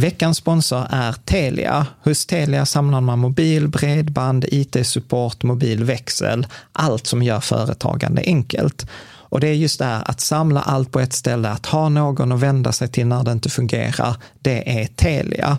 Veckans sponsor är Telia. Hos Telia samlar man mobil, bredband, IT-support, mobilväxel, allt som gör företagande enkelt. Och det är just det här att samla allt på ett ställe, att ha någon att vända sig till när det inte fungerar, det är Telia.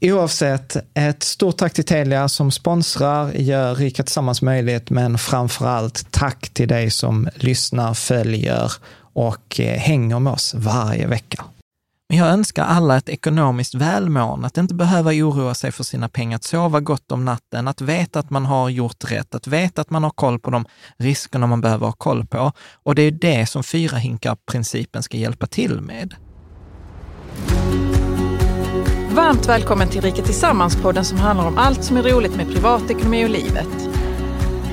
Oavsett, ett stort tack till Telia som sponsrar, gör Rika Tillsammans möjligt, men framför allt tack till dig som lyssnar, följer och eh, hänger med oss varje vecka. Men jag önskar alla ett ekonomiskt välmående, att inte behöva oroa sig för sina pengar, att sova gott om natten, att veta att man har gjort rätt, att veta att man har koll på de riskerna man behöver ha koll på. Och det är det som fyra hinkar-principen ska hjälpa till med. Varmt välkommen till Rika Tillsammans-podden som handlar om allt som är roligt med privatekonomi och livet.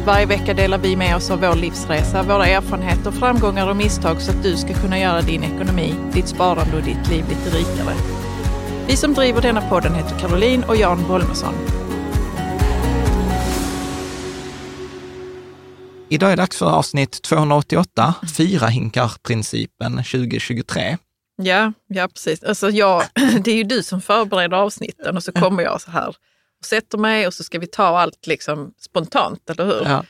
Varje vecka delar vi med oss av vår livsresa, våra erfarenheter, framgångar och misstag så att du ska kunna göra din ekonomi, ditt sparande och ditt liv lite rikare. Vi som driver denna podden heter Caroline och Jan Bolmesson. Idag är det dags för avsnitt 288, fyra hinkar-principen 2023. Ja, ja precis. Alltså jag, det är ju du som förbereder avsnitten och så kommer jag så här och sätter mig och så ska vi ta allt liksom spontant, eller hur? Ja.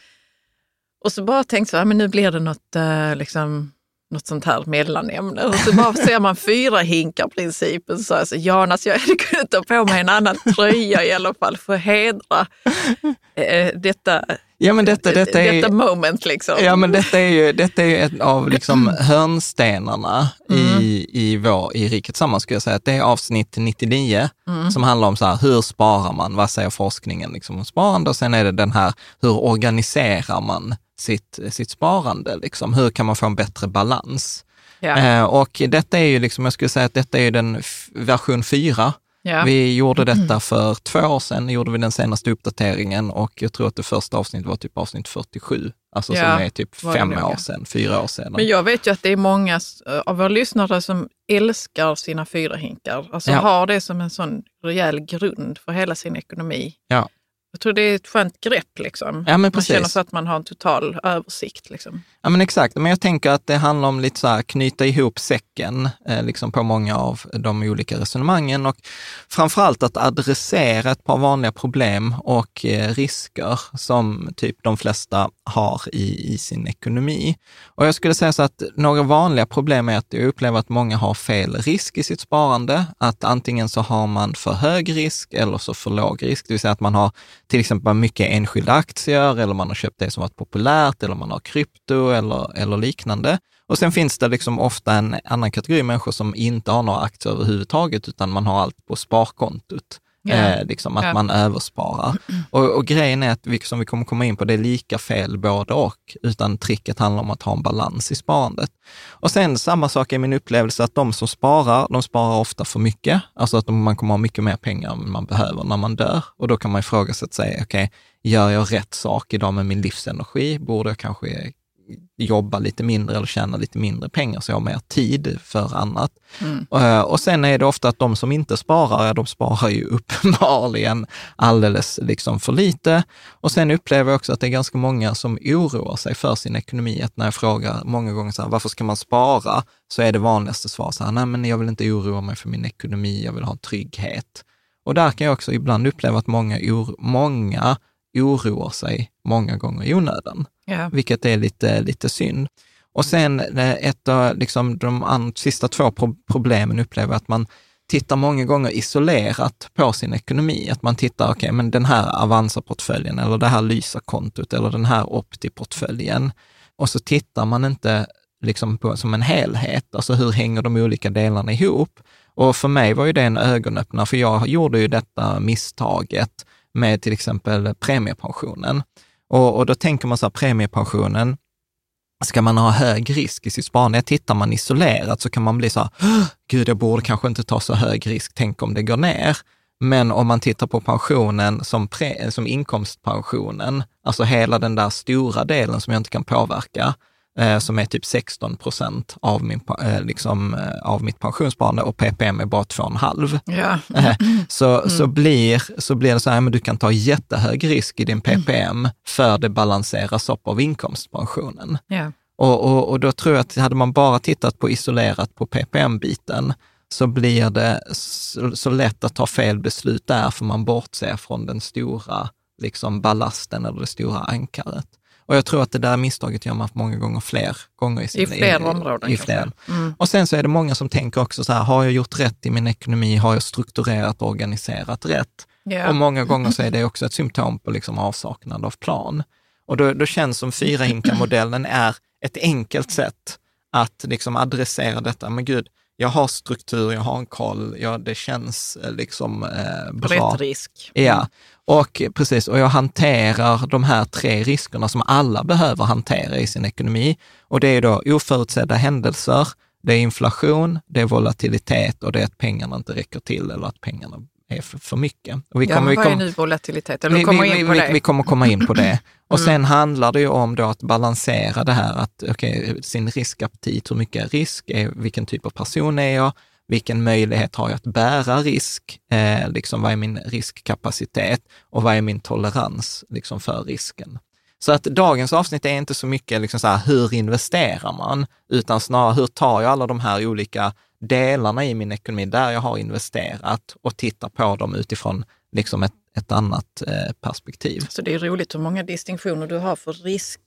Och så bara tänkte jag, men nu blir det något, eh, liksom, något sånt här mellanämne. Och så bara ser man fyra hinkar-principen. Så alltså, Jonas, jag hade kunnat ta på mig en annan tröja i alla fall för att hedra eh, detta, Ja, men detta, detta, är, detta moment. Liksom. ja, men detta är ju detta är ju ett av liksom hörnstenarna i, i, vår, i Riket Tillsammans, skulle jag säga. Att det är avsnitt 99 som handlar om så här, hur sparar man? Vad säger forskningen liksom om sparande? Och sen är det den här, hur organiserar man sitt, sitt sparande? Liksom? Hur kan man få en bättre balans? Ja. Eh, och detta är ju, liksom, jag skulle säga att detta är den version 4. Ja. Vi gjorde detta för två år sedan, gjorde vi den senaste uppdateringen och jag tror att det första avsnittet var typ avsnitt 47. Alltså Ja, som är typ fem nog, år sedan, fyra år sedan. Men jag vet ju att det är många eh, av våra lyssnare som älskar sina fyra hinkar. Alltså har det som en sån rejäl grund för hela sin ekonomi. Ja. Jag tror det är ett skönt grepp. Liksom. Ja, man precis. känner så att man har en total översikt. Liksom. Ja men exakt, men jag tänker att det handlar om lite så här knyta ihop säcken eh, liksom på många av de olika resonemangen och framförallt att adressera ett par vanliga problem och eh, risker som typ de flesta har i, i sin ekonomi. Och jag skulle säga så att några vanliga problem är att jag upplever att många har fel risk i sitt sparande. Att antingen så har man för hög risk eller så för låg risk, det vill säga att man har till exempel mycket enskilda aktier eller man har köpt det som varit populärt eller man har krypto eller, eller liknande. Och sen finns det liksom ofta en annan kategori människor som inte har några aktier överhuvudtaget, utan man har allt på sparkontot. Ja. Eh, liksom att ja. man översparar. Och, och, grejen är att, som vi kommer komma in på, det är lika fel både och, utan tricket handlar om att ha en balans i sparandet. Och sen samma sak är min upplevelse att de som sparar, de sparar ofta för mycket. Alltså att man kommer ha mycket mer pengar än man behöver när man dör. Och då kan man ifrågasätta sig, okej, okay, gör jag rätt sak idag med min livsenergi? Borde jag kanske jobba lite mindre eller tjäna lite mindre pengar så jag har mer tid för annat. Mm. Uh, och sen är det ofta att de som inte sparar, de sparar ju uppenbarligen alldeles liksom för lite. Och sen upplever jag också att det är ganska många som oroar sig för sin ekonomi. Att när jag frågar många gånger så här, varför ska man spara? Så är det vanligaste svar så här, nej men jag vill inte oroa mig för min ekonomi, jag vill ha trygghet. Och där kan jag också ibland uppleva att många, många oroar sig många gånger i onödan, ja. vilket är lite, lite synd. Och sen eh, ett av liksom, de sista två problemen upplever att man tittar många gånger isolerat på sin ekonomi. Att man tittar, okej, okay, men den här Avanza-portföljen eller det här Lysa-kontot eller den här Opti-portföljen. Och så tittar man inte liksom på, som en helhet, alltså hur hänger de olika delarna ihop? Och för mig var ju det en ögonöppnare, för jag gjorde ju detta misstaget med till exempel premiepensionen. Och, och då tänker man så här, premiepensionen, ska man ha hög risk i sitt sparande? Tittar man isolerat så kan man bli så här, gud, jag borde kanske inte ta så hög risk, tänk om det går ner. Men om man tittar på pensionen som, pre, som inkomstpensionen, alltså hela den där stora delen som jag inte kan påverka, som är typ 16 procent av, min, eh, liksom, eh, av mitt pensionssparande och PPM är bara 2,5. Ja. Eh, så, mm. så, blir, så blir det så här, men du kan ta jättehög risk i din PPM mm. för det balanseras upp av inkomstpensionen. Ja. Och, och, och då tror jag att hade man bara tittat på isolerat på PPM-biten, så blir det så, så, lätt att ta fel beslut där, för man bortser från den stora liksom ballasten eller det stora ankaret. Och jag tror att det där misstaget gör man många gånger fler gånger. I, sin, I fler i, områden. I fler. Mm. Och sen så är det många som tänker också så här, har jag gjort rätt i min ekonomi? Har jag strukturerat och organiserat rätt? Yeah. Och många gånger så är det också ett symptom på liksom avsaknad av plan. Och då, då känns som fyrahinka-modellen är ett enkelt sätt att liksom adressera detta. Men gud, jag har struktur, jag har en koll, ja, det känns eh, liksom eh, bra. Rätt risk. Ja, och precis, och jag hanterar de här tre riskerna som alla behöver hantera i sin ekonomi. Och det är då oförutsedda händelser, det är inflation, det är volatilitet och det är att pengarna inte räcker till eller att pengarna är för, för mycket. Och vi kommer, ja, vad är nu volatilitet? Eller vi, kommer vi, in på vi, det. vi kommer komma in på det. Och mm. sen handlar det ju om då att balansera det här, att okay, sin riskaptit, hur mycket risk, är, vilken typ av person är jag, vilken möjlighet har jag att bära risk, eh, liksom vad är min riskkapacitet och vad är min tolerans liksom, för risken. Så att dagens avsnitt är inte så mycket liksom så här, hur investerar man, utan snarare hur tar jag alla de här olika delarna i min ekonomi där jag har investerat och tittar på dem utifrån liksom ett, ett annat eh, perspektiv. Så det är roligt hur många distinktioner du har för risk,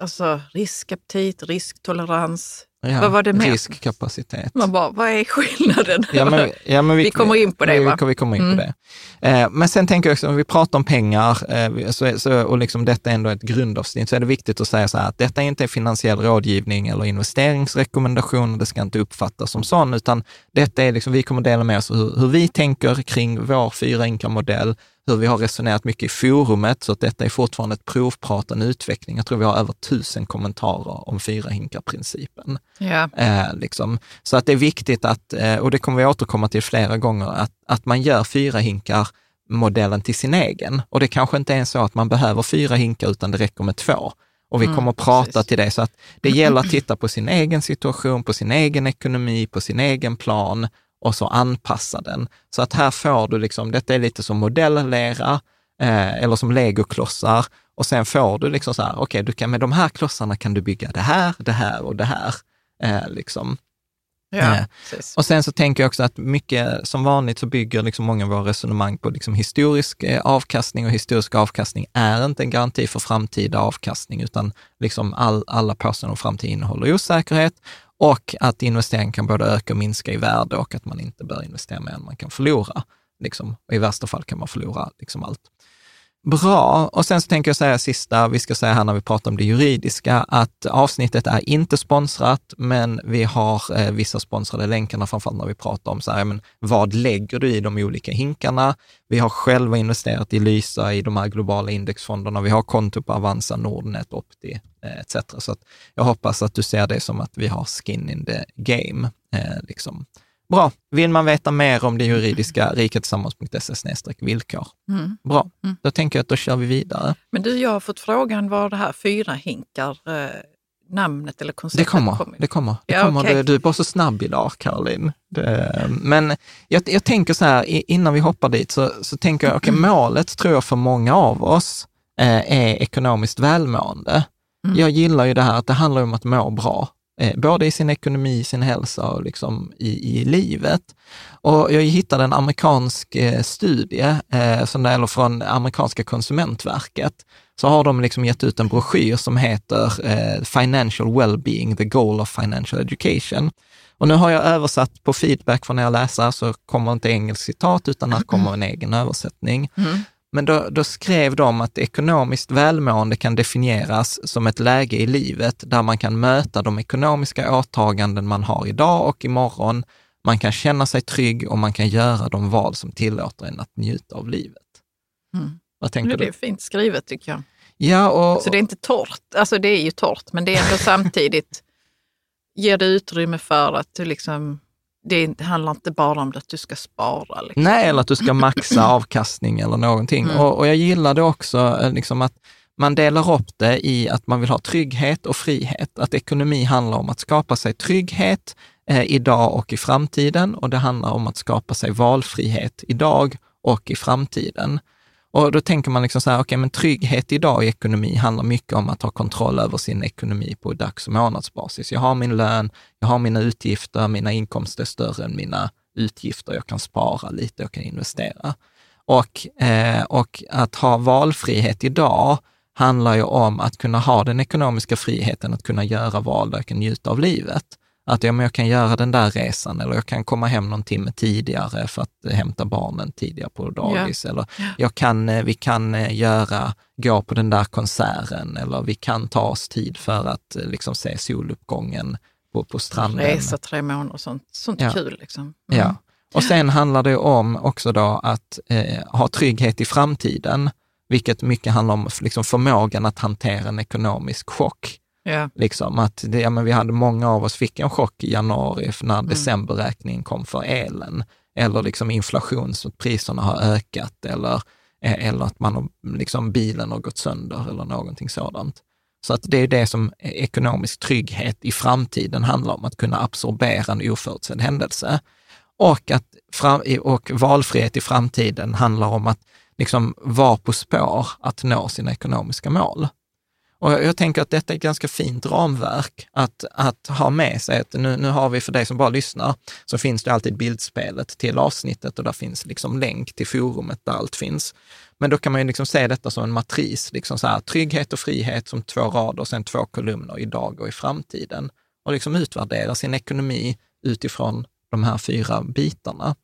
alltså riskaptit, risktolerans, Ja, vad var det mer? Riskkapacitet. Man bara, vad är skillnaden? Ja, men, ja, men vi, vi, kommer in på det, vi? Vi kommer in mm. på det. Eh, men sen tänker jag också, om vi pratar om pengar eh, så, så, och liksom detta är ändå ett grundavsnitt, så är det viktigt att säga så här att detta inte är finansiell rådgivning eller investeringsrekommendation, det ska inte uppfattas som sån, utan detta är liksom, vi kommer dela med oss hur, hur vi tänker kring vår fyra modell hur vi har resonerat mycket i forumet, så att detta är fortfarande ett provprat, en utveckling. Jag tror vi har över tusen kommentarer om fyra hinkar-principen. Ja. Eh, liksom. Så att det är viktigt att, eh, och det kommer vi återkomma till flera gånger, att, att man gör fyra hinkar modellen till sin egen. Och det kanske inte är så att man behöver fyra hinkar, utan det räcker med två. Och vi mm, kommer att prata precis. till det, så att det gäller att titta på sin egen situation, på sin egen ekonomi, på sin egen plan och så anpassa den. Så att här får du liksom, detta är lite som modellera eh, eller som legoklossar Och sen får du liksom så här, okej, okay, du kan med de här klossarna kan du bygga det här, det här och det här. Eh, liksom. Ja, Eh, och sen så tänker jag också att mycket, som vanligt så bygger liksom många av våra resonemang på liksom historisk eh, avkastning och historisk avkastning är inte en garanti för framtida avkastning, utan liksom all, alla påståenden om framtid innehåller osäkerhet och att investeringen kan både öka och minska i värde och att man inte bör investera mer än man kan förlora. Liksom. Och I värsta fall kan man förlora liksom allt. Bra, och sen så tänker jag säga sista, vi ska säga här när vi pratar om det juridiska, att avsnittet är inte sponsrat, men vi har eh, vissa sponsrade länkarna, framförallt när vi pratar om så här, men vad lägger du i de olika hinkarna? Vi har själva investerat i Lysa, i de här globala indexfonderna, vi har konto på Avanza, Nordnet, Opti eh, etc. Så att jag hoppas att du ser det som att vi har skin in the game. Eh, liksom. Bra. Vill man veta mer om det juridiska, riketillsammans.se villkor. Mm. Bra. Mm. Då tänker jag att då kör vi vidare. Men du, jag har fått frågan var det här fyra hinkar, eh, namnet eller konceptet Det kommer, kommer. det kommer. Det Ja, kommer. okej. Du, du är bara så snabb idag, Caroline. Det, men jag, jag tänker så här, innan vi hoppar dit, så, så tänker jag, okej, målet tror jag för många av oss eh, är ekonomiskt välmående. Mm. Jag gillar ju det här att det handlar om att må bra, eh, både i sin ekonomi, sin hälsa och liksom i, i livet. Och jag hittade en amerikansk eh, studie, eh, som det, eller från amerikanska konsumentverket, så har de liksom gett ut en broschyr som heter eh, Financial Wellbeing, the goal of financial education. Och nu har jag översatt på feedback från er läsare, så kommer inte engelskt citat, utan här kommer en egen översättning. Mm. Men då, då skrev de att ekonomiskt välmående kan definieras som ett läge i livet där man kan möta de ekonomiska åtaganden man har idag och imorgon. Man kan känna sig trygg och man kan göra de val som tillåter en att njuta av livet. Mm. Vad tänker Det är du? fint skrivet tycker jag. Ja, och, Så det är inte torrt. Alltså det är ju torrt, men det är ändå samtidigt ger det utrymme för att du liksom, det handlar inte bara om att du ska spara. Liksom. Nej, eller att du ska maxa avkastning eller någonting. Mm. Och, och jag gillade också eh, liksom att man delar upp det i att man vill ha trygghet och frihet. Att ekonomi handlar om att skapa sig trygghet eh, idag och i framtiden och det handlar om att skapa sig valfrihet idag och i framtiden. Och då tänker man liksom så här, okej, men trygghet idag i ekonomi handlar mycket om att ha kontroll över sin ekonomi på dags och månadsbasis. Jag har min lön, jag har mina utgifter, mina inkomster är större än mina utgifter, jag kan spara lite, jag kan investera. Och, eh, och att ha valfrihet idag handlar ju om att kunna ha den ekonomiska friheten, att kunna göra val där jag kan njuta av livet. Att ja, men jag kan göra den där resan eller jag kan komma hem någon timme tidigare för att eh, hämta barnen tidigare på dagis. Eller jag kan, eh, vi kan eh, göra, gå på den där konserten eller vi kan ta oss tid för att liksom se soluppgången på, på stranden. Resa tre månader och sånt. Sånt Ja. kul. Liksom. Mm. Ja. Och sen handlar det om också då att eh, ha trygghet i framtiden, vilket mycket handlar om liksom förmågan att hantera en ekonomisk chock. Ja. Liksom att det, ja, men vi hade många av oss fick en chock i januari när decemberräkningen kom för elen. Eller liksom inflation, så att priserna har ökat eller, eh, eller att man har, liksom bilen har gått sönder eller någonting sådant. Så att det är det som ekonomisk trygghet i framtiden handlar om, att kunna absorbera en oförutsedd händelse. Och, att och valfrihet i framtiden handlar om att liksom vara på spår att nå sina ekonomiska mål. Och jag, jag tänker att detta är ett ganska fint ramverk att, att ha med sig. Att nu, nu har vi, för dig som bara lyssnar, så finns det alltid bildspelet till avsnittet och där finns liksom länk till forumet där allt finns. Men då kan man ju liksom se detta som en matris, liksom så här, trygghet och frihet som två rader och sen två kolumner idag och i framtiden. Och liksom utvärdera sin ekonomi utifrån de här fyra bitarna.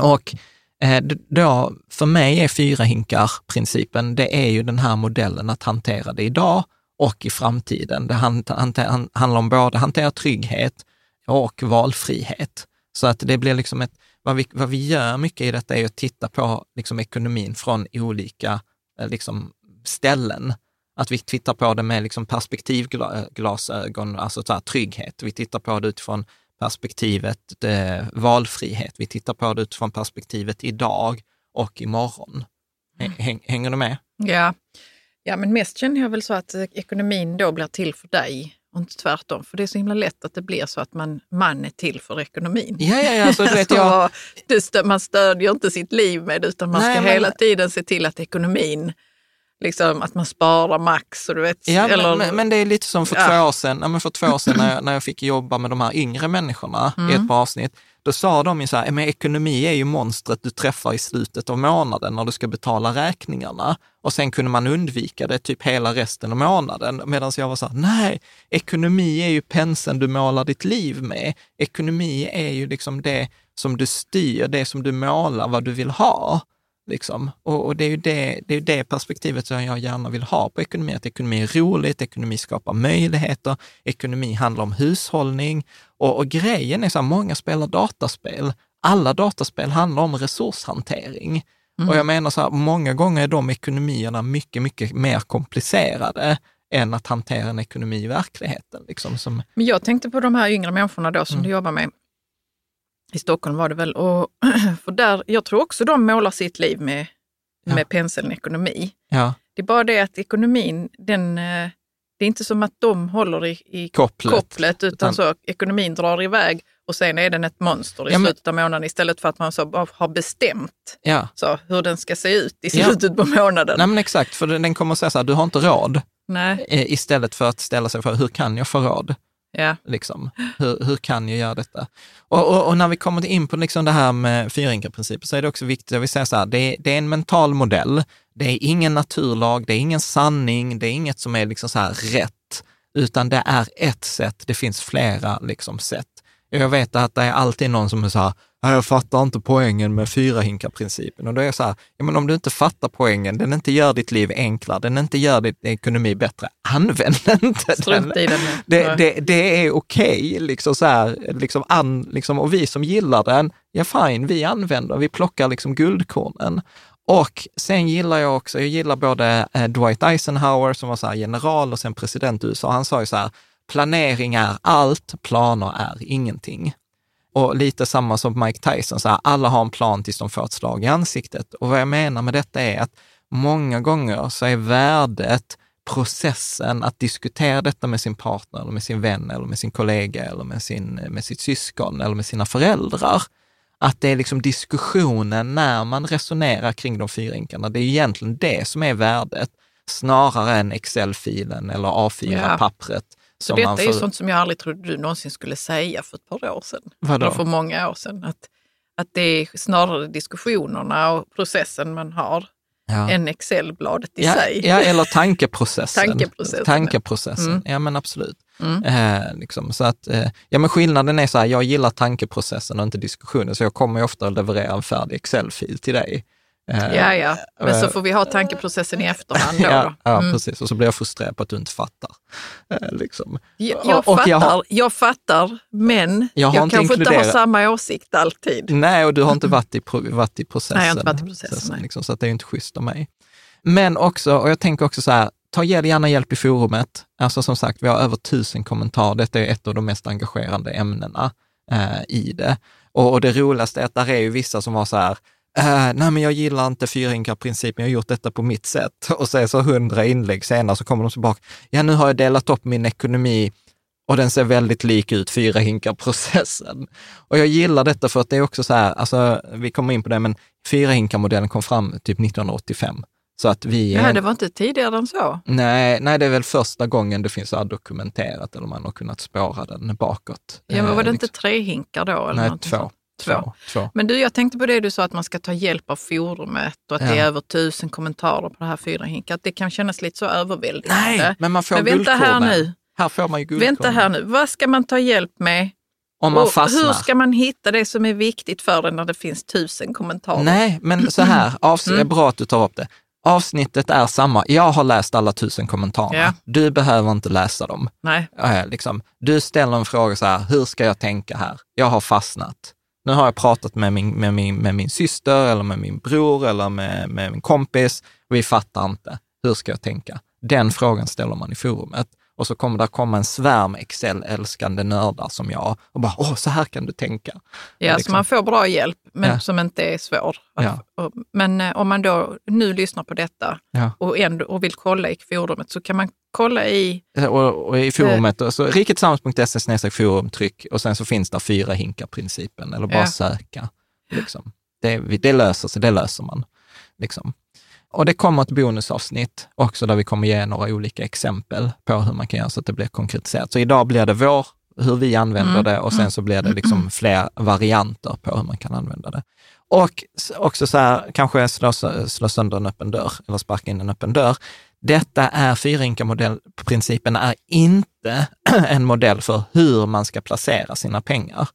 Och eh, d- Eh, då, för mig är fyra hinkar-principen, det är ju den här modellen att hantera det idag och i framtiden. Det handlar om både hantera trygghet och valfrihet. Så att det blir liksom ett, vad vi, vad vi gör mycket i detta är att titta på liksom ekonomin från olika eh, liksom, ställen. Att vi tittar på det med liksom perspektivglasögon, alltså så här, trygghet. Vi tittar på det utifrån perspektivet valfrihet. Vi tittar på det utifrån perspektivet idag och imorgon. Mm. Häng, hänger du med? Ja. ja, men mest känner jag väl så att eh, ekonomin då blir till för dig och inte tvärtom. För det är så himla lätt att det blir så att man, man är till för ekonomin. Ja, ja, ja. Så du vet, jag, det man stödjer inte sitt liv med utan man Nej, ska men- hela tiden se till att ekonomin liksom att man sparar max. Och du vet, Ja, eller, men, men, det är lite som för Ja. två år sedan, ja, men för två år sedan när, jag, när jag fick jobba med de här yngre människorna i ett par avsnitt. Då sa de ju så här, men ekonomi är ju monstret du träffar i slutet av månaden när du ska betala räkningarna. Och sen kunde man undvika det typ hela resten av månaden. Medan jag var så här, nej, ekonomi är ju penseln du målar ditt liv med. Ekonomi är ju liksom det som du styr, det som du målar vad du vill ha. Liksom. Och, och det är ju det, det, är det perspektivet som jag gärna vill ha på ekonomi, att ekonomi är roligt, ekonomi skapar möjligheter, ekonomi handlar om hushållning. Och, och grejen är så här, många spelar dataspel. Alla dataspel handlar om resurshantering. Och jag menar så här, många gånger är de ekonomierna mycket, mycket mer komplicerade än att hantera en ekonomi i verkligheten. Liksom, som, Men jag tänkte på de här yngre människorna då som Mm. du jobbar med. I Stockholm var det väl. Och, för där, jag tror också de målar sitt liv med, Ja. med penseln ekonomi. ja, Det är bara det att ekonomin, den, eh, det är inte som att de håller i, i kopplet. kopplet, utan Utan- så ekonomin drar iväg och sen är den ett monster i Ja, men- slutet av månaden istället för att man så har bestämt Ja, så, hur den ska se ut i slutet på månaden. nej men exakt, för den den kommer att säga så här, du har inte råd, Nej. eh, istället för att ställa sig för, hur kan jag få råd? Yeah. Liksom. Hur, hur kan jag göra detta? Och, och, och när vi kommer in på liksom det här med fyrinkarprincipen så är det också viktigt, jag vill säga så här, det är, det är en mental modell. Det är ingen naturlag, det är ingen sanning, det är inget som är liksom så här rätt, utan det är ett sätt, det finns flera liksom sätt. Jag vet att det är alltid någon som är så här, "Nej, jag fattar inte poängen med fyrahinkarprincipen. Och då är jag så här, ja, men om du inte fattar poängen, den inte gör ditt liv enklare, den inte gör din ekonomi bättre, använd inte den. Strunt i den. Det, det, det är okej, liksom så här, liksom an, liksom, och vi som gillar den, ja fine, vi använder, vi plockar liksom guldkornen. Och sen gillar jag också, jag gillar både eh, Dwight Eisenhower som var så general och sen president i USA, han sa ju så här, planering är allt, planer är ingenting. Och lite samma som Mike Tyson, så här, alla har en plan tills de får ett slag i ansiktet. Och vad jag menar med detta är att många gånger så är värdet processen att diskutera detta med sin partner, eller med sin vän, eller med sin kollega, eller med, sin, med sitt syskon, eller med sina föräldrar. Att det är liksom diskussionen när man resonerar kring de fyra inkarna, det är egentligen det som är värdet, snarare än Excel-filen eller Ja. A4-pappret. Så detta är ju sånt som jag aldrig trodde du någonsin skulle säga för ett par år sedan. Vadå? Eller för många år sedan. Att, att det är snarare diskussionerna och processen man har ja. än Excel-bladet i ja, sig. Ja, eller tankeprocessen. Tankeprocessen, Tankeprocessen. Mm. Ja, men absolut. Mm. Eh, liksom, så att, eh, ja, men skillnaden är så här, jag gillar tankeprocessen och inte diskussionen, så jag kommer ju ofta att leverera en färdig Excel-fil till dig. Eh, Ja, ja. Men så eh, får vi ha tankeprocessen i efterhand då. Ja, ja Mm. precis. Och så blir jag frustrerad på att du inte fattar. Eh, liksom. Jag, Och- jag, och fattar, jag jag, har- fattar, men Jag har jag, inte kanske inte har inkluderat- samma åsikt alltid. Nej, och du har inte varit i, varit i processen. Nej, jag har inte varit i processen, nej. Liksom, så att det är inte schysst av mig. Men också, och jag tänker också så här, ta gärna hjälp i forumet. Alltså som sagt, vi har över tusen kommentarer. Detta är ett av de mest engagerande ämnena eh, i det. Och, och det roligaste är att där är ju vissa som var så här, eh, nej men jag gillar inte fyrhinkarprincipen, jag har gjort detta på mitt sätt. Och är så hundra inlägg senare så kommer de tillbaka, ja nu har jag delat upp min ekonomi och den ser väldigt lik ut, fyra hinkar-processen. Och jag gillar detta för att det är också så här, alltså vi kommer in på det, men fyra hinkar-modellen kom fram typ 1985. Så att vi Ja, det var inte tidigare än så. Nej, nej, det är väl första gången det finns så dokumenterat eller man har kunnat spåra den bakåt. Ja, men var det Eh, inte tre hinkar då? Eller Nej, två. sånt? Två. två. Men du, jag tänkte på det du sa att man ska ta hjälp av forumet och att det Ja. är över tusen kommentarer på det här fyra hinkar. Att det kan kännas lite så överväldigande. Nej, men man får Men vänta här nu. Här får man ju guldkornen. Vänta här nu, vad ska man ta hjälp med? Om man och fastnar. hur ska man hitta det som är viktigt för en när det finns tusen kommentarer? Nej, men så här, avs- Mm. bra att du tar upp det. Avsnittet är samma. Jag har läst alla tusen kommentarerna. Ja. Du behöver inte läsa dem. Nej. Liksom, du ställer en fråga så här, hur ska jag tänka här? Jag har fastnat. Nu har jag pratat med min, med min, med min syster eller med min bror eller med, med min kompis och vi fattar inte. Hur ska jag tänka? Den frågan ställer man i forumet. Och så kommer det komma en svärm Excel-älskande nördar som jag och bara, åh, så här kan du tänka. Ja, Liksom. så man får bra hjälp, men Ja. som inte är svår. Ja. Men eh, om man då nu lyssnar på detta Ja. och, ändå, och vill kolla i forumet så kan man kolla i... Eh, Och, och i forumet, så riketillsammans.se snedstreck forum, tryck och sen så finns där fyra hinkar-principen, eller bara söka. Liksom. Det, det löser sig, det löser man. Liksom. Och det kommer ett bonusavsnitt också där vi kommer ge några olika exempel på hur man kan göra så att det blir konkretiserat. Så idag blir det vår, hur vi använder mm. det och sen så blir det liksom fler varianter på hur man kan använda det. Och också så här, kanske slå, slå sönder en öppen dörr eller sparka in en öppen dörr. Detta är fyrinka-modellprincipen är inte en modell för hur man ska placera sina pengar.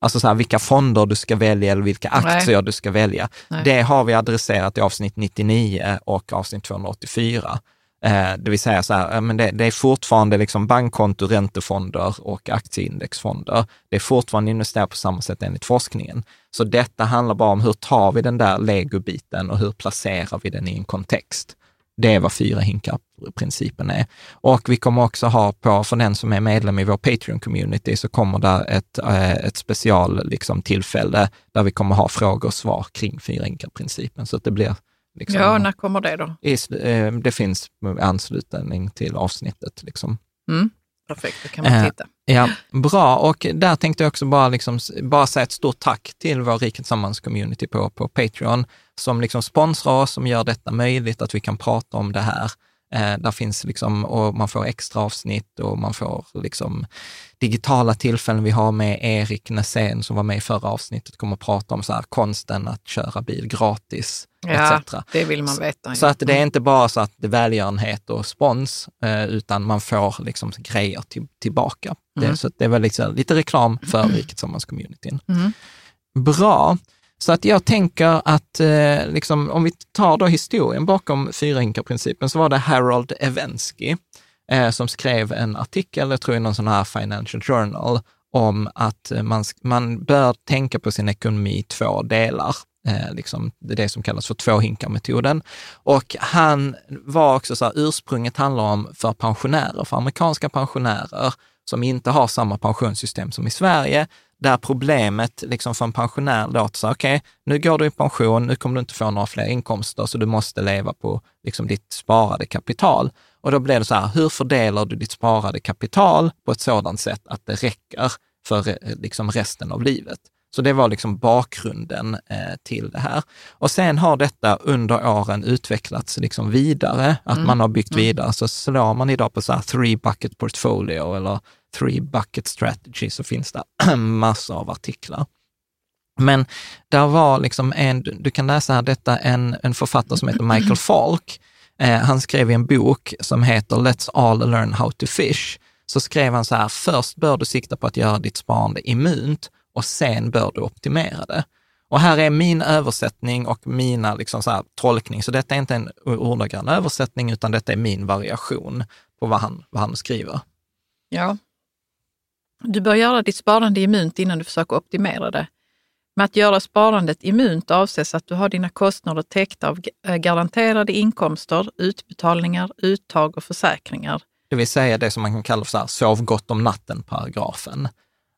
Alltså så här, vilka fonder du ska välja eller vilka aktier Nej. du ska välja. Nej. Det har vi adresserat i avsnitt 99 och avsnitt 284. Eh, det vill säga så här, men det, det, är fortfarande liksom bankkonto, räntefonder och aktieindexfonder. Det är fortfarande investerat på samma sätt enligt forskningen. Så detta handlar bara om hur tar vi den där legobiten och hur placerar vi den i en kontext. Det är vad fyra hinkar-principen är. Och vi kommer också ha på, för den som är medlem i vår Patreon-community, så kommer det ett, eh, ett special liksom, tillfälle där vi kommer ha frågor och svar kring fyra hinkar-principen. Så att det blir Liksom, ja, när kommer det då? Eh, det finns anslutning till avsnittet. Liksom. Mm. Perfekt, då kan man eh, titta. Ja, bra. Och där tänkte jag också bara, liksom, bara säga ett stort tack till vår Riket Tillsammans-community på, på Patreon, som liksom sponsrar oss, som gör detta möjligt, att vi kan prata om det här. Eh, där finns liksom, och man får extra avsnitt och man får liksom digitala tillfällen. Vi har med Erik Nässén som var med i förra avsnittet, kommer att prata om så här, konsten att köra bil gratis. Ja, etc. det vill man veta. Så, så att det är inte bara så att det är välgörenhet och spons, eh, utan man får liksom grejer till, tillbaka. Mm. Det, så det är väl liksom lite reklam för mm. Riket Sammans-communityn. Mm. Bra. Så att jag tänker att eh, liksom, om vi tar då historien bakom fyrahinkarprincipen så var det Harold Evensky eh, som skrev en artikel, jag tror i någon sån här Financial Journal, om att man, man bör tänka på sin ekonomi i två delar. Eh, liksom det som kallas för tvåhinkarmetoden. Och han var också så här, ursprunget handlar om för pensionärer, för amerikanska pensionärer som inte har samma pensionssystem som i Sverige, där problemet liksom för en pensionär låter så okej, okay, nu går du i pension, nu kommer du inte få några fler inkomster, så du måste leva på liksom ditt sparade kapital. Och då blir det så här, hur fördelar du ditt sparade kapital på ett sådant sätt att det räcker för liksom resten av livet? Så det var liksom bakgrunden eh, till det här. Och sen har detta under åren utvecklats liksom vidare, att mm. man har byggt mm. vidare. Så slår man idag på så här three bucket portfolio eller three bucket strategy så finns det massor av artiklar. Men där var liksom en, du kan läsa här detta, en, en författare som heter Michael Falk. Eh, han skrev i en bok som heter Let's all learn how to fish. Så skrev han så här, först bör du sikta på att göra ditt sparande immunt och sen bör du optimera det. Och här är min översättning och mina liksom så här, tolkning, så detta är inte en ordagrann översättning, utan detta är min variation på vad han, vad han skriver. Ja. Du bör göra ditt sparande immunt innan du försöker optimera det. Med att göra sparandet immunt avses att du har dina kostnader täckta av eh, garanterade inkomster, utbetalningar, uttag och försäkringar. Det vill säga det som man kan kalla för så här, sov gott om natten-paragrafen.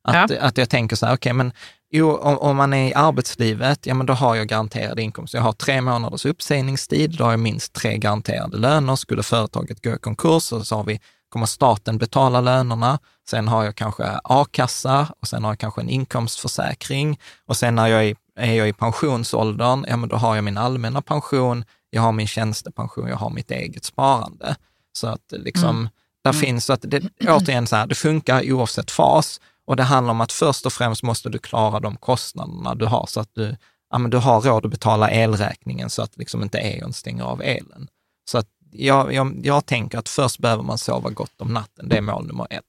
Att, ja. att jag tänker så här, okej, okay, men jo, om, om, man är i arbetslivet, ja men då har jag garanterad inkomst. Jag har tre månaders uppsägningstid, då har jag minst tre garanterade löner. Skulle företaget gå i konkurs så, så har vi, kommer staten betala lönerna. Sen har jag kanske a-kassa och sen har jag kanske en inkomstförsäkring. Och sen när jag är, är jag i pensionsåldern, ja men då har jag min allmänna pension, jag har min tjänstepension, jag har mitt eget sparande. Så att liksom, mm. där mm. finns, så att det, återigen så här, det funkar oavsett fas. Och det handlar om att först och främst måste du klara de kostnaderna du har så att du, ja, men du har råd att betala elräkningen så att liksom inte Eon stänger av elen. Så att jag, jag, jag tänker att först behöver man sova gott om natten. Det är mål nummer ett.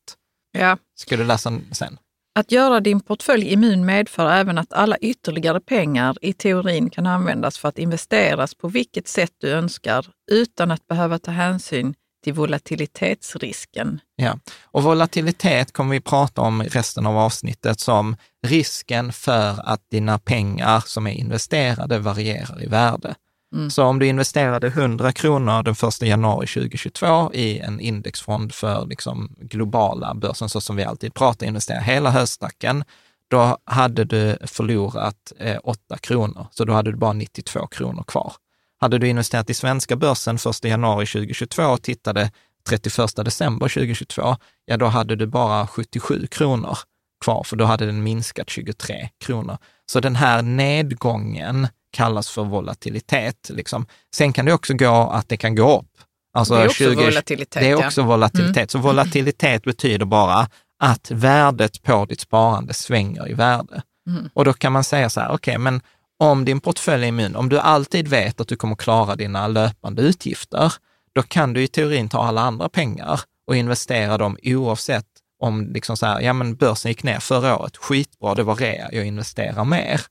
Ja. Ska du läsa sen? Att göra din portfölj immun medför även att alla ytterligare pengar i teorin kan användas för att investeras på vilket sätt du önskar utan att behöva ta hänsyn till volatilitetsrisken. Ja, och volatilitet kommer vi prata om i resten av avsnittet som risken för att dina pengar som är investerade varierar i värde. Mm. Så om du investerade 100 kronor den 1 januari 2022 i en indexfond för liksom globala börsen, så som vi alltid pratar, investera hela höstacken, då hade du förlorat eh, 8 kronor, så då hade du bara 92 kronor kvar. Hade du investerat i svenska börsen 1 januari 2022 och tittade 31 december 2022, ja då hade du bara 77 kronor kvar, för då hade den minskat 23 kronor. Så den här nedgången kallas för volatilitet. Liksom. Sen kan det också gå att det kan gå upp. Alltså det är också 20, volatilitet. Det är också ja. volatilitet. Mm. Så volatilitet betyder bara att värdet på ditt sparande svänger i värde. Mm. Och då kan man säga så här, okej, okay, men om din portfölj är immun, om du alltid vet att du kommer klara dina löpande utgifter, då kan du i teorin ta alla andra pengar och investera dem oavsett om liksom så här, ja men börsen gick ner förra året, skitbra, det var rea, jag investerar mer.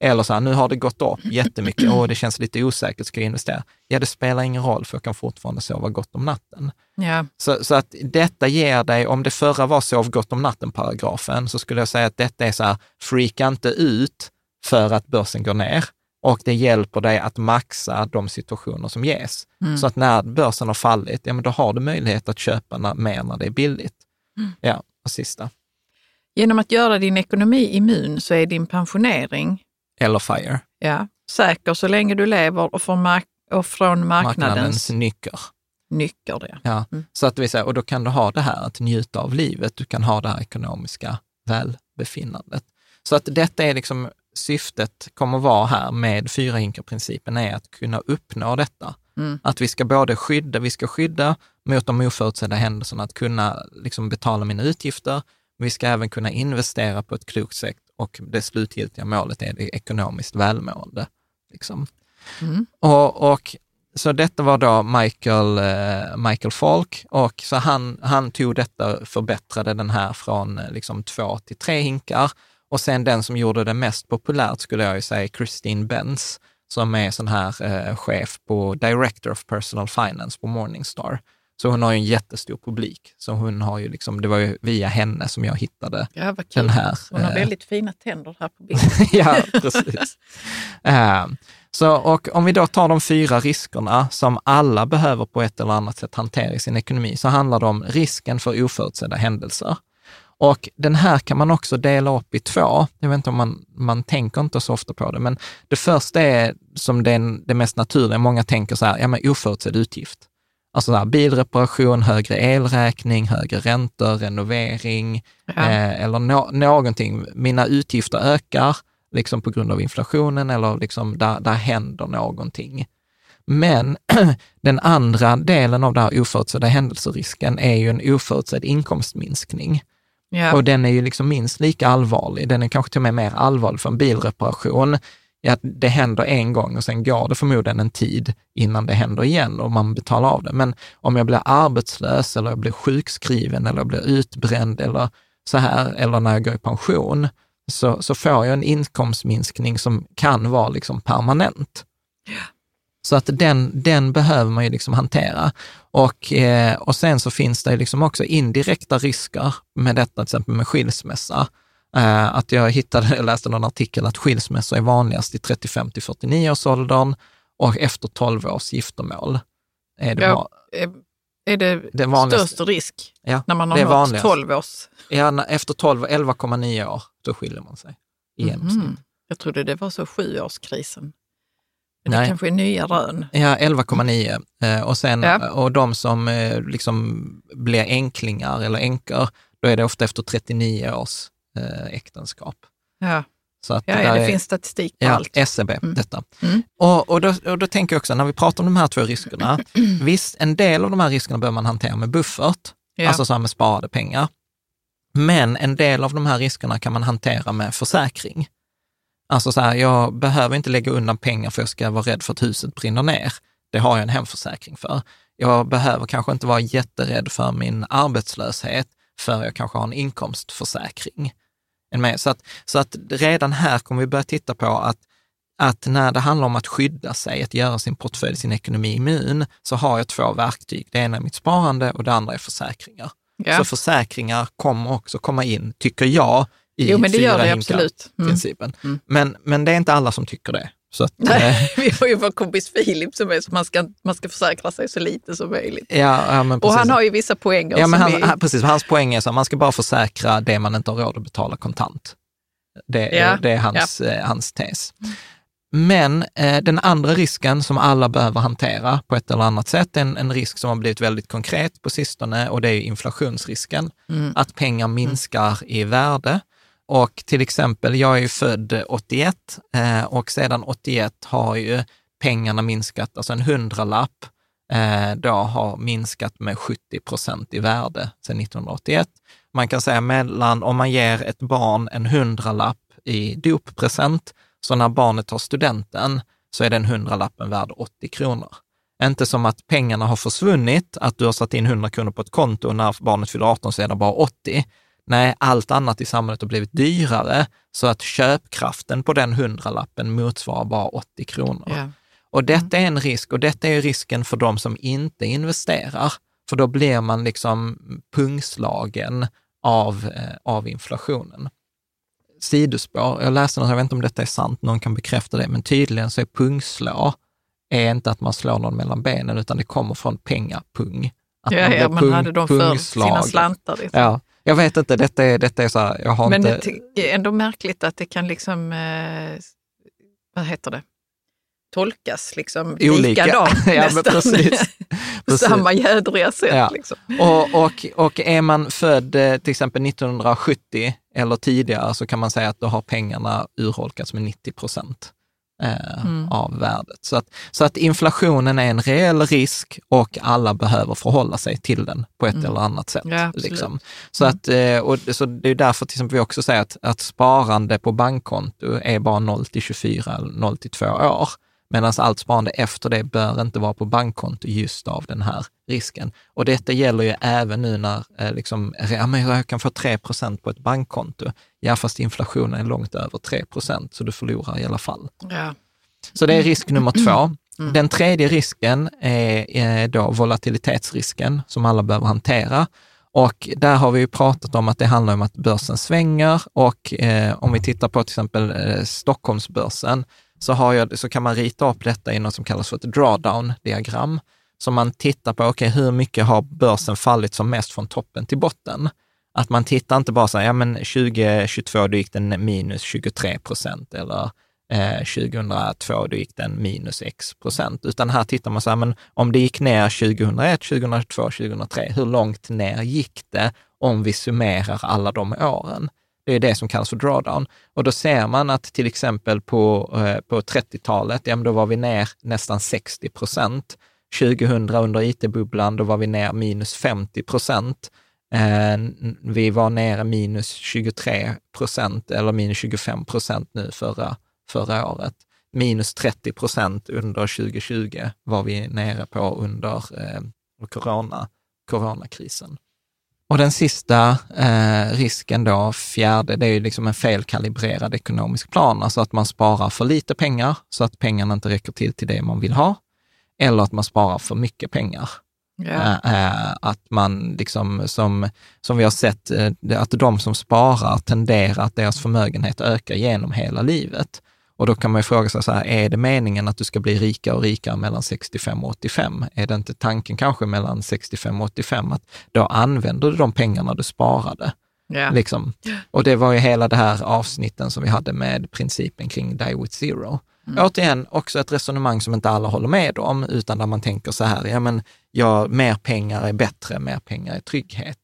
Eller så här, nu har det gått upp jättemycket, och det känns lite osäkert, ska jag investera? Ja, det spelar ingen roll, för jag kan fortfarande sova gott om natten. Ja. Så, så att detta ger dig, om det förra var sov gott om natten-paragrafen, så skulle jag säga att detta är så här, freaka inte ut för att börsen går ner och det hjälper dig att maxa de situationer som ges. Mm. Så att när börsen har fallit, ja men då har du möjlighet att köpa när, mer när det är billigt. Mm. Ja, och sista. Genom att göra din ekonomi immun så är din pensionering eller FIRE. Ja, säker så länge du lever och från, mark och från marknadens, marknadens nycker. Nycker det. Ja, mm. så att vi säger, och då kan du ha det här att njuta av livet, du kan ha det här ekonomiska välbefinnandet. Så att detta är liksom syftet kommer vara här med fyra hinkar-principen är att kunna uppnå detta. Mm. Att vi ska både skydda, vi ska skydda mot de oförutsedda händelserna, att kunna liksom betala mina utgifter, vi ska även kunna investera på ett klokt sätt och det slutgiltiga målet är det ekonomiskt välmående. Liksom. Mm. Och, och, så detta var då Michael, eh, Michael Falk och så han, han tog detta, förbättrade den här från eh, liksom två till tre hinkar och sen den som gjorde det mest populärt skulle jag ju säga Christine Benz, som är sån här eh, chef på Director of Personal Finance på Morningstar. Så hon har ju en jättestor publik. Så hon har ju liksom, det var ju via henne som jag hittade ja, den här. Hon har eh, väldigt fina tänder här på bilden. ja, precis. uh, så, och om vi då tar de fyra riskerna som alla behöver på ett eller annat sätt hantera i sin ekonomi, så handlar det om risken för oförutsedda händelser. Och den här kan man också dela upp i två. Jag vet inte om man, man tänker inte så ofta på det, men det första är som det, det mest naturliga. Många tänker så här, ja men oförutsedd utgift. Alltså där, bilreparation, högre elräkning, högre räntor, renovering ja. eh, eller no någonting. Mina utgifter ökar liksom på grund av inflationen eller liksom där, där händer någonting. Men den andra delen av den här oförutsedda händelserisken är ju en oförutsedd inkomstminskning. Ja. Och den är ju liksom minst lika allvarlig. Den är kanske till och med mer allvarlig för en bilreparation är att det händer en gång och sen går det förmodligen en tid innan det händer igen och man betalar av det. Men om jag blir arbetslös eller jag blir sjukskriven eller jag blir utbränd eller så här, eller när jag går i pension, så, så får jag en inkomstminskning som kan vara liksom permanent. Så att den, den behöver man ju liksom hantera. Och, eh, och sen så finns det liksom också indirekta risker med detta, till exempel med skilsmässa. Eh, att jag hittade, jag läste någon artikel att skilsmässor är vanligast i 35 till 49 års åldern och efter 12 års giftermål. Är det, ja, är det, det störst risk ja, när man har nått 12 års? Ja, efter 12, 11,9 år, då skiljer man sig i mhm. genomsnitt. Mm. Jag trodde det var så sjuårskrisen. Men Nej. det kanske är nya rön. Ja, 11,9. Eh, och, sen, ja. och de som eh, liksom blir enklingar eller änkor, då är det ofta efter 39 års eh, äktenskap. Ja. Så att ja, det, det är, finns statistik på ja, allt. SCB, e mm. detta. Mm. Och, och, då, och då tänker jag också, när vi pratar om de här två riskerna, visst, en del av de här riskerna behöver man hantera med buffert, ja. alltså så här med sparade pengar. Men en del av de här riskerna kan man hantera med försäkring. Alltså så här, jag behöver inte lägga undan pengar för jag ska vara rädd för att huset brinner ner. Det har jag en hemförsäkring för. Jag behöver kanske inte vara jätterädd för min arbetslöshet, för jag kanske har en inkomstförsäkring. Så att, så att redan här kommer vi börja titta på att, att när det handlar om att skydda sig, att göra sin portfölj, sin ekonomi immun, så har jag två verktyg. Det ena är mitt sparande och det andra är försäkringar. Ja. Så försäkringar kommer också komma in, tycker jag, i jo, men det gör det absolut. Mm. principen. Mm. Men, men det är inte alla som tycker det. Så att, Nej, eh, vi har ju vår kompis Filip som är så man ska, man ska försäkra sig så lite som möjligt. Ja, ja, och han har ju vissa poänger. Ja, men han, vi... precis, hans poäng är att man ska bara försäkra det man inte har råd att betala kontant. Det, ja, det är hans, ja. eh, hans tes. Men eh, den andra risken som alla behöver hantera på ett eller annat sätt, en, en risk som har blivit väldigt konkret på sistone och det är inflationsrisken. Mm. Att pengar minskar mm. i värde och till exempel, jag är ju född 81 eh, och sedan 81 har ju pengarna minskat, alltså en hundralapp eh, då har minskat med 70 procent i värde sedan 1981. Man kan säga mellan, om man ger ett barn en hundralapp i doppresent, så när barnet tar studenten så är den hundralappen värd 80 kronor. Inte som att pengarna har försvunnit, att du har satt in 100 kronor på ett konto och när barnet fyller 18 så är det bara 80. Nej, allt annat i samhället har blivit dyrare, så att köpkraften på den hundralappen motsvarar bara 80 kronor. Ja. Och detta är en risk och detta är risken för de som inte investerar, för då blir man liksom pungslagen av, eh, av inflationen. Sidospår, jag läste något, jag vet inte om detta är sant, någon kan bekräfta det, men tydligen så är pungslå är inte att man slår någon mellan benen, utan det kommer från pengapung. Att ja, man, ja, man hade dem för sina slantar. Liksom. Ja, jag vet inte, detta är, detta är så här, jag har Men inte... det är ändå märkligt att det kan liksom, eh, vad heter det, tolkas liksom Olika. likadant ja, nästan. Precis. På samma jädriga sätt. Ja. Liksom. Och, och, och är man född eh, till exempel 1970 eller tidigare så kan man säga att då har pengarna urholkats med 90 procent eh, mm. av värdet. Så att, så att inflationen är en reell risk och alla behöver förhålla sig till den på ett mm. eller annat sätt. Ja, liksom. så, mm. att, eh, och, så det är därför till exempel vi också säger att, att sparande på bankkonto är bara 0 till 24 eller 0 till 2 år. Medan allt sparande efter det bör inte vara på bankkonto just av den här risken. Och detta gäller ju även nu när eh, liksom, ja, men jag kan få 3% på ett bankkonto. Ja, fast inflationen är långt över 3% så du förlorar i alla fall. Ja. Så det är risk nummer två. Mm. Den tredje risken är, är då volatilitetsrisken som alla behöver hantera. Och där har vi ju pratat om att det handlar om att börsen svänger och eh, om vi tittar på till exempel eh, Stockholmsbörsen så, har jag, så kan man rita upp detta i något som kallas för ett drawdown-diagram. Så man tittar på, okej, okay, hur mycket har börsen fallit som mest från toppen till botten? Att man tittar inte bara så här, ja men 2022 då gick den minus 23 procent eller eh, 2002 då gick den minus x procent, utan här tittar man så här, men om det gick ner 2001, 2002, 2003, hur långt ner gick det om vi summerar alla de åren? Det är det som kallas för drawdown. Och då ser man att till exempel på, eh, på 30-talet, ja, då var vi ner nästan 60 procent. 2000 under it-bubblan, då var vi ner minus 50 procent. Eh, vi var nere minus 23 procent eller minus 25 procent nu förra, förra året. Minus 30 procent under 2020 var vi nere på under eh, corona, coronakrisen. Och den sista eh, risken då, fjärde, det är ju liksom en felkalibrerad ekonomisk plan, alltså att man sparar för lite pengar så att pengarna inte räcker till till det man vill ha, eller att man sparar för mycket pengar. Yeah. Eh, att man, liksom, som, som vi har sett, eh, att de som sparar tenderar att deras förmögenhet ökar genom hela livet. Och då kan man ju fråga sig så här, är det meningen att du ska bli rikare och rikare mellan 65 och 85? Är det inte tanken kanske mellan 65 och 85 att då använder du de pengarna du sparade? Yeah. Liksom. Och det var ju hela det här avsnitten som vi hade med principen kring Die with Zero. Mm. Återigen, också ett resonemang som inte alla håller med om, utan där man tänker så här, ja men ja, mer pengar är bättre, mer pengar är trygghet.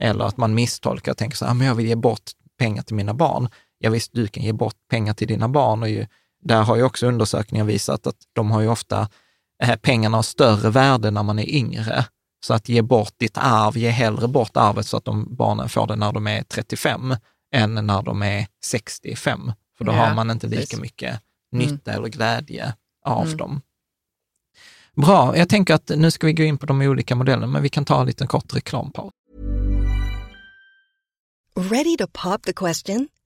Eller att man misstolkar och tänker så här, men jag vill ge bort pengar till mina barn ja visst, du kan ge bort pengar till dina barn och ju, där har ju också undersökningar visat att de har ju ofta, eh, pengarna har större värde när man är yngre. Så att ge bort ditt arv, ge hellre bort arvet så att de, barnen får det när de är 35 än när de är 65. För då ja, har man inte lika precis. mycket nytta mm. eller glädje av mm. dem. Bra, jag tänker att nu ska vi gå in på de olika modellerna, men vi kan ta en liten kort reklampaus. Ready to pop the question?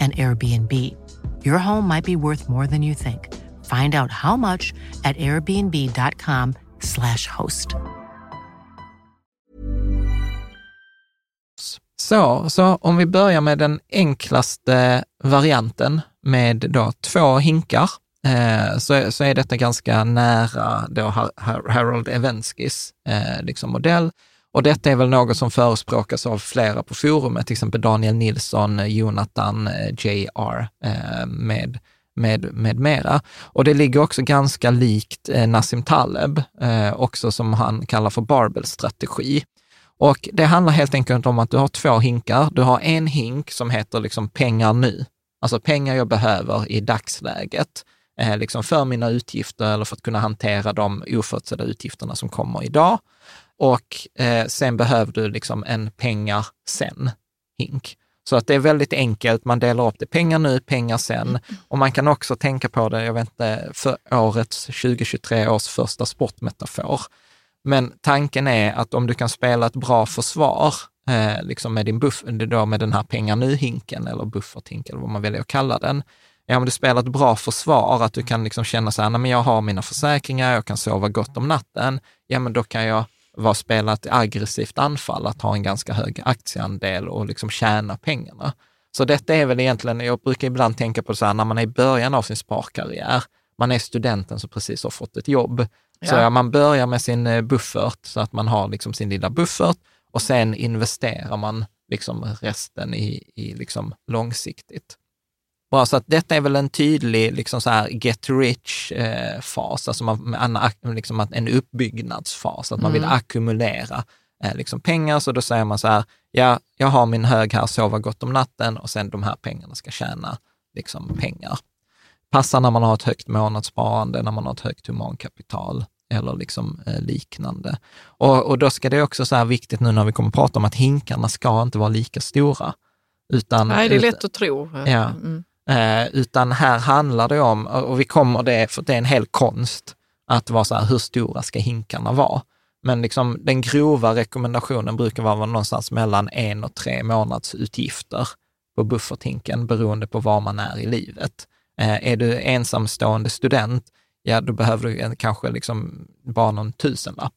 and Airbnb. Your home might be worth more than you think. Find out how much at airbnb.com slash host. Så, så om vi börjar med den enklaste varianten med då två hinkar, eh, så, så är detta ganska nära då Harold Evenskis eh, liksom modell. Och detta är väl något som förespråkas av flera på forumet, till exempel Daniel Nilsson, eh, Jonathan eh, JR eh, med, med, med mera. Och det ligger också ganska likt Nassim Taleb, också som han kallar för Barbel-strategi. Och det handlar helt enkelt om att du har två hinkar. Du har en hink som heter liksom pengar nu, alltså pengar jag behöver i dagsläget, liksom för mina utgifter eller för att kunna hantera de oförutsedda utgifterna som kommer idag och eh, sen behöver du liksom en pengar sen-hink. Så att det är väldigt enkelt, man delar upp det, pengar nu, pengar sen. Och man kan också tänka på det, jag vet inte, för årets 2023 års första sportmetafor. Men tanken är att om du kan spela ett bra försvar, eh, liksom med din buff, då med den här pengar nu-hinken eller bufferthinken eller vad man väljer att kalla den, ja, om du spelar ett bra försvar, att du kan liksom känna så här, nej, men jag har mina försäkringar, jag kan sova gott om natten, ja men då kan jag var spela ett aggressivt anfall, att ha en ganska hög aktieandel och liksom tjäna pengarna. Så detta är väl egentligen, jag brukar ibland tänka på så här, när man är i början av sin sparkarriär, man är studenten som precis har fått ett jobb. Ja. Så man börjar med sin eh, buffert, så att man har liksom sin lilla buffert och sen investerar man liksom resten i, i liksom långsiktigt. Bra, så att detta är väl en tydlig liksom så här get rich-fas, eh, alltså man, en, liksom en uppbyggnadsfas, att man vill mm. ackumulera eh, liksom pengar. Så då säger man så här, ja, jag har min hög här, sova gott om natten och sen de här pengarna ska tjäna liksom, pengar. Passar när man har ett högt månadssparande, när man har ett högt humankapital eller liksom, eh, liknande. Och, och då ska det också så här viktigt nu när vi kommer att prata om att hinkarna ska inte vara lika stora. Utan, Nej, det är lätt att tro. Ja, mm. Eh, utan här handlar det om, och vi kommer det, för det är en hel konst, att vara så här, hur stora ska hinkarna vara? Men liksom, den grova rekommendationen brukar vara någonstans mellan en och tre månadsutgifter på bufferthinken beroende på var man är i livet. Eh, är du ensamstående student, ja då behöver du kanske liksom bara någon tusenlapp.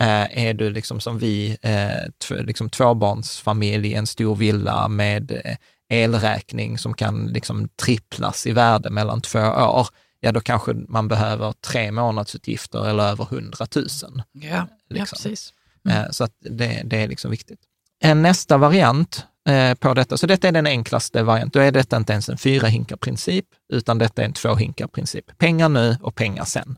Eh, är du liksom som vi, eh, liksom tvåbarnsfamilj i en stor villa med eh, elräkning som kan liksom tripplas i värde mellan två år, ja då kanske man behöver tre månadsutgifter eller över hundratusen. Ja, liksom. ja precis. Eh, mm. Så att det, det är liksom viktigt. En nästa variant eh, på detta, så detta är den enklaste varianten, då är detta inte ens en fyra hinkar-princip, utan detta är en två hinkar-princip. Pengar nu och pengar sen.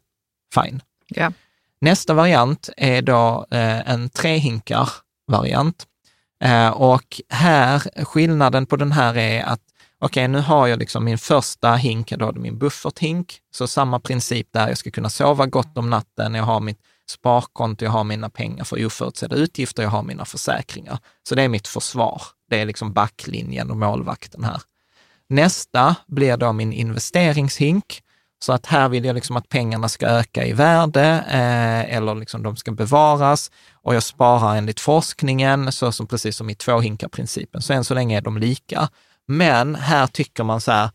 Fine. Ja. Nästa variant är då eh, en tre hinkar-variant. Eh, och här, skillnaden på den här är att okej, okay, nu har jag liksom min första hink, då min bufferthink, så samma princip där, jag ska kunna sova gott om natten, jag har mitt sparkonto, jag har mina pengar för oförutsedda utgifter, jag har mina försäkringar. Så det är mitt försvar. Det är liksom backlinjen och målvakten här. Nästa blir då min investeringshink så att här vill jag liksom att pengarna ska öka i värde eh, eller liksom de ska bevaras och jag sparar enligt forskningen, så som, precis som i tvåhinkarprincipen. Så än så länge är de lika. Men här tycker man så här,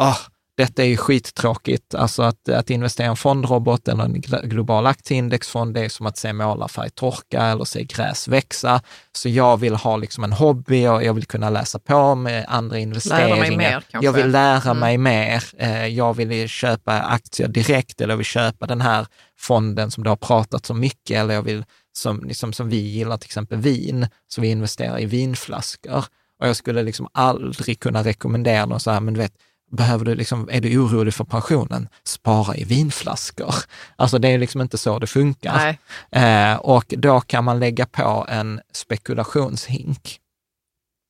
oh, detta är ju skittråkigt. Alltså att, att investera i en fondrobot eller en global aktieindexfond, det är som att se målarfärg torka eller se gräs växa. Så jag vill ha liksom en hobby och jag vill kunna läsa på med andra investeringar. Lära mig mer, kanske. Jag vill lära mm. mig mer. Eh, jag vill köpa aktier direkt eller jag vill köpa den här fonden som det har pratat så mycket eller jag vill, som, liksom, som vi gillar, till exempel vin, så vi investerar i vinflaskor. Och jag skulle liksom aldrig kunna rekommendera någon så här, men du vet, behöver du liksom, är du orolig för pensionen, spara i vinflaskor. Alltså det är liksom inte så det funkar. Eh, och då kan man lägga på en spekulationshink.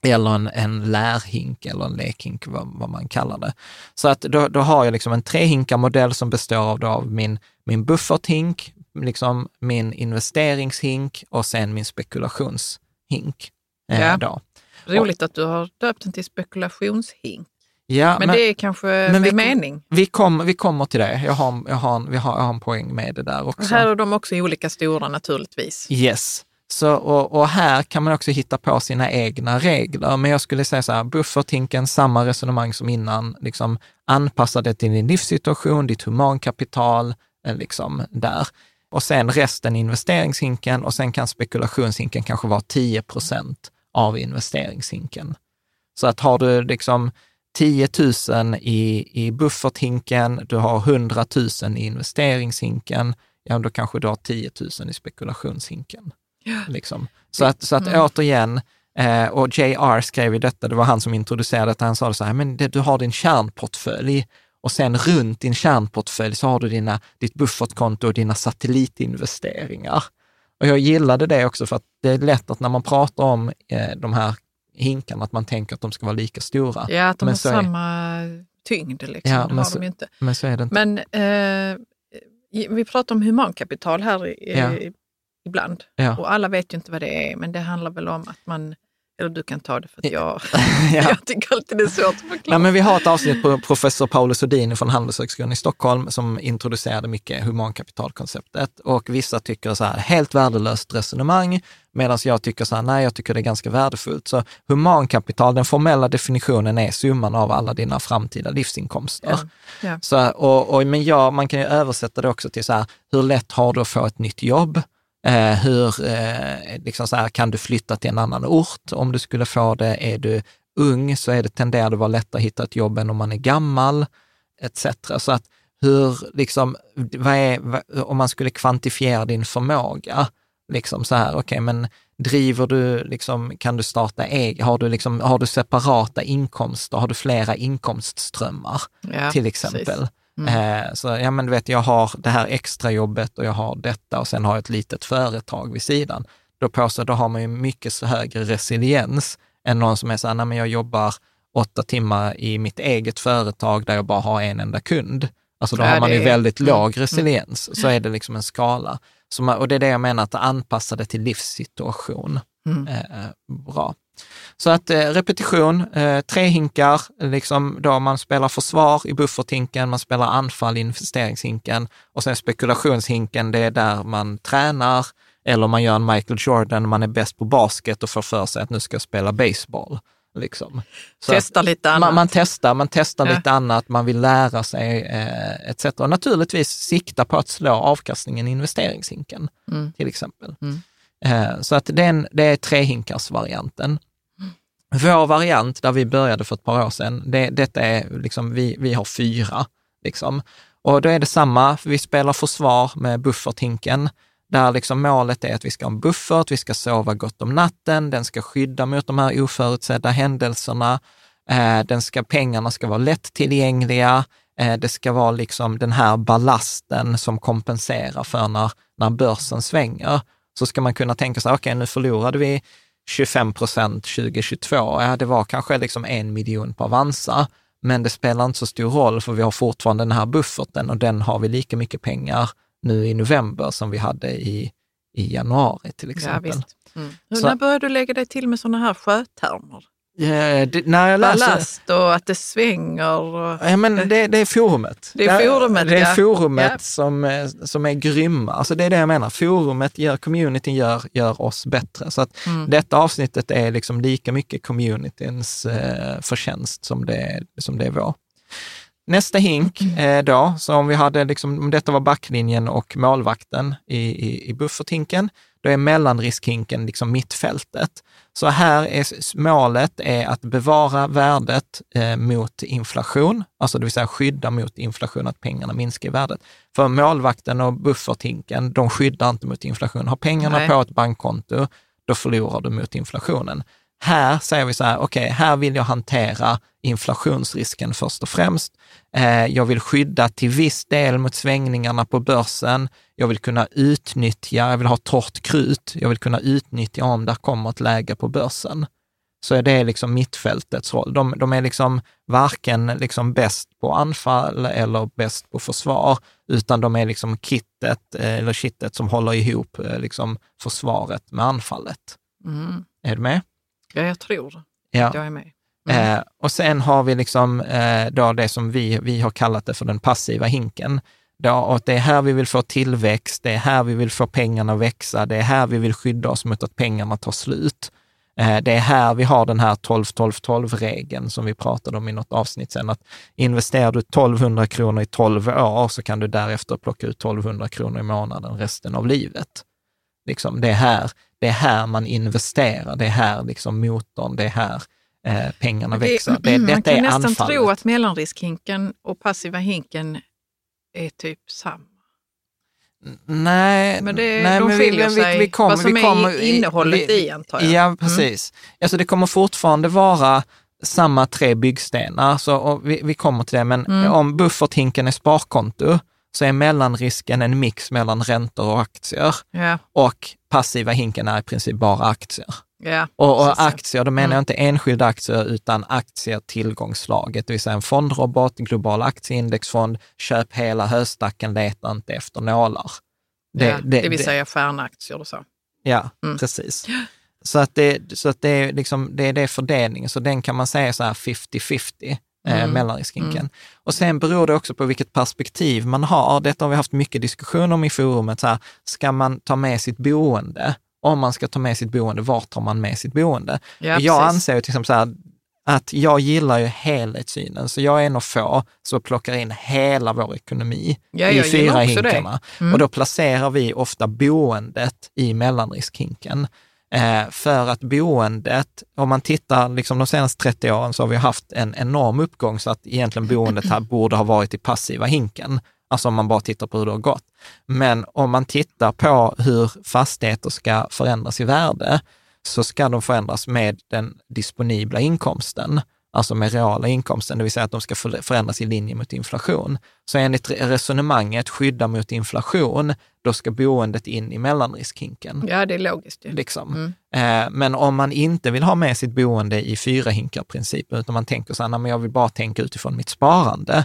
eller en, en lärhink eller en lekhink, vad, vad man kallar det. Så att då, då har jag liksom en trehinkar-modell som består av, då av min, min bufferthink, liksom min investeringshink och sen min spekulationshink. Eh, Ja. då. Roligt att du har döpt den till spekulationshink. Ja, Men, det är kanske men med vi- mening. vi, kom, vi kommer till det. Jag har, jag, har, vi har, jag har en poäng med det där Och också. här är de också olika stora naturligtvis. Yes. Så, och, och här kan man också hitta på sina egna regler. Men jag skulle säga så här, bufferthinken, samma resonemang som innan, liksom anpassa det till din livssituation, ditt humankapital, eh, liksom där. Och sen resten investeringshinken och sen kan spekulationshinken kanske vara 10 procent av investeringshinken. Så att har du liksom 10 000 i, i bufferthinken, du har 100 000 i investeringshinken, ja då kanske du har 10 000 i spekulationshinken. Liksom. Så att, så att återigen, eh, och JR skrev ju detta, det var han som introducerade detta, han sa det så här, men det, du har din kärnportfölj och sen runt din kärnportfölj så har du dina, ditt buffertkonto och dina satellitinvesteringar. Och jag gillade det också för att det är lätt att när man pratar om eh, de här hinkarna, att man tänker att de ska vara lika stora. Ja, att de Men har så är- samma tyngd. Liksom. Ja, det men har så- de ju inte. Men så är det inte. Men eh, vi pratar om humankapital här i, Ja. ibland. Ja. Och alla vet ju inte vad det är, men det handlar väl om att man, eller du kan ta det för att jag, Ja. jag tycker alltid det är svårt att förklara. Nej, men vi har ett avsnitt på professor Paolo Sodini från Handelshögskolan i Stockholm som introducerade mycket humankapitalkonceptet och vissa tycker så här, helt värdelöst resonemang, medan jag tycker så här, nej, jag tycker det är ganska värdefullt. Så humankapital, den formella definitionen är summan av alla dina framtida livsinkomster. Ja, ja. Så, och, och, men ja, man kan ju översätta det också till så här, hur lätt har du att få ett nytt jobb? Eh, hur eh, liksom så här, kan du flytta till en annan ort om du skulle få det? Är du ung så är det, tenderar det vara lättare att hitta ett jobb än om man är gammal, etc. Så att hur, liksom, vad är, vad, om man skulle kvantifiera din förmåga, liksom så här, okej, men driver du, liksom, kan du starta eget, har du, liksom, har du separata inkomster, har du flera inkomstströmmar? Ja, till precis. Exempel. Eh, så ja, men du vet, jag har det här extra jobbet och jag har detta och sen har jag ett litet företag vid sidan. Då påstår då har man ju mycket så högre resiliens än någon som är så här, nej men jag jobbar åtta timmar i mitt eget företag där jag bara har en enda kund. Alltså då Ja, har man ju väldigt mm, låg resiliens. Så är det liksom en skala. Så man, och det är det jag menar, att anpassa det till livssituation. Mm. Eh, bra. Så att eh, repetition, eh, tre hinkar, liksom då man spelar försvar i bufferthinken, man spelar anfall i investeringshinken och sen spekulationshinken, det är där man tränar eller man gör en Michael Jordan, man är bäst på basket och får för sig att nu ska jag spela baseball. Liksom. Testa lite annat. man, man testar, man testar Ja. lite annat, man vill lära sig eh, etc. Och naturligtvis sikta på att slå avkastningen i investeringshinken, Mm. till exempel. Mm. Eh, så att den, det är trehinkarsvarianten. Vår variant, där vi började för ett par år sedan, det, detta är liksom, vi, vi har fyra. Liksom. Och då är det samma, vi spelar försvar med bufferthinken, där liksom målet är att vi ska ha en buffert, vi ska sova gott om natten, den ska skydda mot de här oförutsedda händelserna, eh, den ska, pengarna ska vara lättillgängliga, eh, det ska vara liksom den här ballasten som kompenserar för när, när börsen svänger. Så ska man kunna tänka sig, okej nu förlorade vi 25 procent 2022, ja det var kanske liksom en miljon på Avanza, men det spelar inte så stor roll för vi har fortfarande den här bufferten och den har vi lika mycket pengar nu i november som vi hade i, i januari till Ja, exempel. visst. Mm. Så- när började du lägga dig till med sådana här sjötermer? Eh, det, när jag läser, Ballast och att det svänger. Och... Ja, men det, det är forumet. Det är forumet, Det är ja. forumet Ja. som, eh, som är grymma. Alltså det är det jag menar. Forumet, gör, communityn gör, gör oss bättre. Så att Mm. detta avsnittet är liksom lika mycket communityns eh, förtjänst som det, som det är vår. Nästa hink eh, då, så om vi hade liksom, om detta var backlinjen och målvakten i, i, i bufferthinken, då är mellanriskhinken liksom mittfältet. Så här är målet är att bevara värdet eh, mot inflation, alltså det vill säga skydda mot inflation, att pengarna minskar i värdet. För målvakten och bufferthinken, de skyddar inte mot inflation. Har pengarna Nej. på ett bankkonto, då förlorar du mot inflationen. Här säger vi så här, okej, här vill jag hantera inflationsrisken först och främst. Eh, jag vill skydda till viss del mot svängningarna på börsen. Jag vill kunna utnyttja, jag vill ha torrt krut. Jag vill kunna utnyttja om det kommer ett läge på börsen. så är det liksom mittfältets roll. De, de är liksom varken liksom bäst på anfall eller bäst på försvar, utan de är liksom kittet, eh, eller kittet som håller ihop eh, liksom försvaret med anfallet. Mm. Är du med? Ja, jag tror Ja. att jag är med. Mm. Eh, och sen har vi liksom eh, då det som vi, vi har kallat det för den passiva hinken. Då, och det är här vi vill få tillväxt, det är här vi vill få pengarna att växa, det är här vi vill skydda oss mot att pengarna tar slut. Eh, det är här vi har den här 12-12-12-regeln som vi pratade om i något avsnitt sen, att investerar du 1200 kronor i 12 år så kan du därefter plocka ut 1200 kronor i månaden resten av livet. Liksom, det, är här, det är här man investerar, det är här liksom motorn, det är här eh, pengarna växer. Det, man detta kan är nästan anfallet. tro att mellanriskhinken och passiva hinken är typ samma. Nej, Men det- nej, de men skiljer sig. Vad som är innehållet i, antar jag. Ja, precis. Alltså det kommer fortfarande vara samma tre byggstenar, så, vi, vi kommer till det, men Mm. om bufferthinken är sparkonto, så är mellanrisken en mix mellan räntor och aktier. Ja, Och passiva hinken är i princip bara aktier. ja. Och, och aktier, då menar Mm. jag inte enskilda aktier, utan aktier tillgångslaget, det vill säga en fondrobot, global aktieindexfond, köp hela höstacken, leta inte efter nålar. ja, det, vill säga stjärnaktier och så. Ja, Mm. precis. Så att, det, så att det, är liksom, det är det fördelningen, så den kan man säga så här 50-50, eh, Mm. mellanriskhinken. Mm. Och sen beror det också på vilket perspektiv man har. Detta har vi haft mycket diskussion om i forumet. Så här, ska man ta med sitt boende? Om man ska ta med sitt boende, vart tar man med sitt boende? Ja, jag precis. anser ju till exempel så här, att jag gillar ju helhetssynen, så jag är en av få som plockar in hela vår ekonomi Ja, i fyra hinkarna. Mm. Och då placerar vi ofta boendet i mellanriskhinken. Eh, för att boendet, om man tittar liksom de senaste 30 åren så har vi haft en enorm uppgång så att egentligen boendet här borde ha varit i passiva hinken. Alltså om man bara tittar på hur det har gått. Men om man tittar på hur fastigheter ska förändras i värde, så ska de förändras med den disponibla inkomsten, alltså med reala inkomsten, det vill säga att de ska för- förändras i linje mot inflation. Så enligt re- resonemanget skydda mot inflation, då ska boendet in i mellanriskhinken. Ja, det är logiskt. Liksom. Mm. Eh, Men om man inte vill ha med sitt boende i fyra hinkar-principen, utan man tänker så här, "Nej, men jag vill bara tänka utifrån mitt sparande,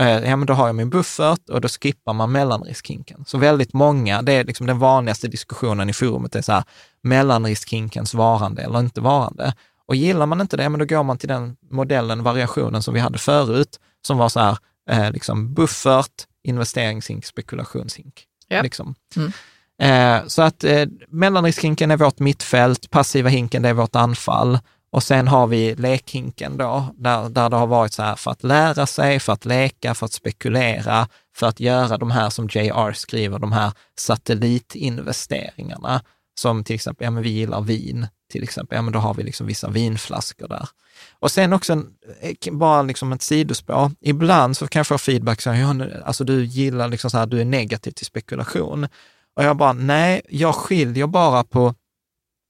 eh, ja men då har jag min buffert och då skippar man mellanriskhinken. Så väldigt många, det är liksom den vanligaste diskussionen i forumet, är så här, mellanriskhinkens varande eller inte varande. Och gillar man inte det, men då går man till den modellen, variationen som vi hade förut, som var så här, eh, liksom buffert, investeringshink, spekulationshink. Ja. Liksom. Mm. Eh, så att eh, mellanriskhinken är vårt mittfält, passiva hinken det är vårt anfall och sen har vi lekhinken då, där, där det har varit så här för att lära sig, för att leka, för att spekulera, för att göra de här som JR skriver, de här satellitinvesteringarna. Som till exempel, ja men vi gillar vin, till exempel, ja men då har vi liksom vissa vinflaskor där. Och sen också, en, eh, bara liksom ett sidospår, ibland så kan jag få feedback, som, ja, alltså du gillar liksom så här, du är negativ till spekulation. Och jag bara, nej, jag skiljer bara på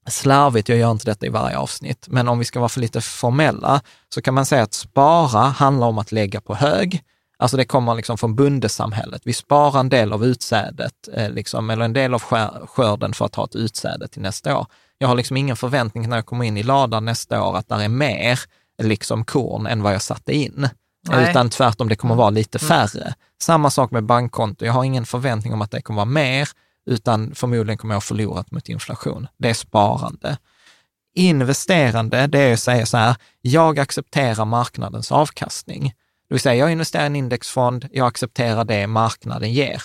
slarvigt, jag gör inte detta i varje avsnitt, men om vi ska vara för lite formella, så kan man säga att spara handlar om att lägga på hög. Alltså det kommer liksom från bondesamhället. Vi sparar en del av utsädet, eh, liksom, eller en del av skörden för att ha ett utsäde till nästa år. Jag har liksom ingen förväntning när jag kommer in i ladan nästa år att där är mer liksom korn än vad jag satte in. Nej. Utan tvärtom, det kommer vara lite färre. Samma sak med bankkonto. Jag har ingen förväntning om att det kommer vara mer, utan förmodligen kommer jag förlorat mot inflation. Det är sparande. Investerande, det är att säga så här, jag accepterar marknadens avkastning. Det vill säga, jag investerar i en indexfond, jag accepterar det marknaden ger.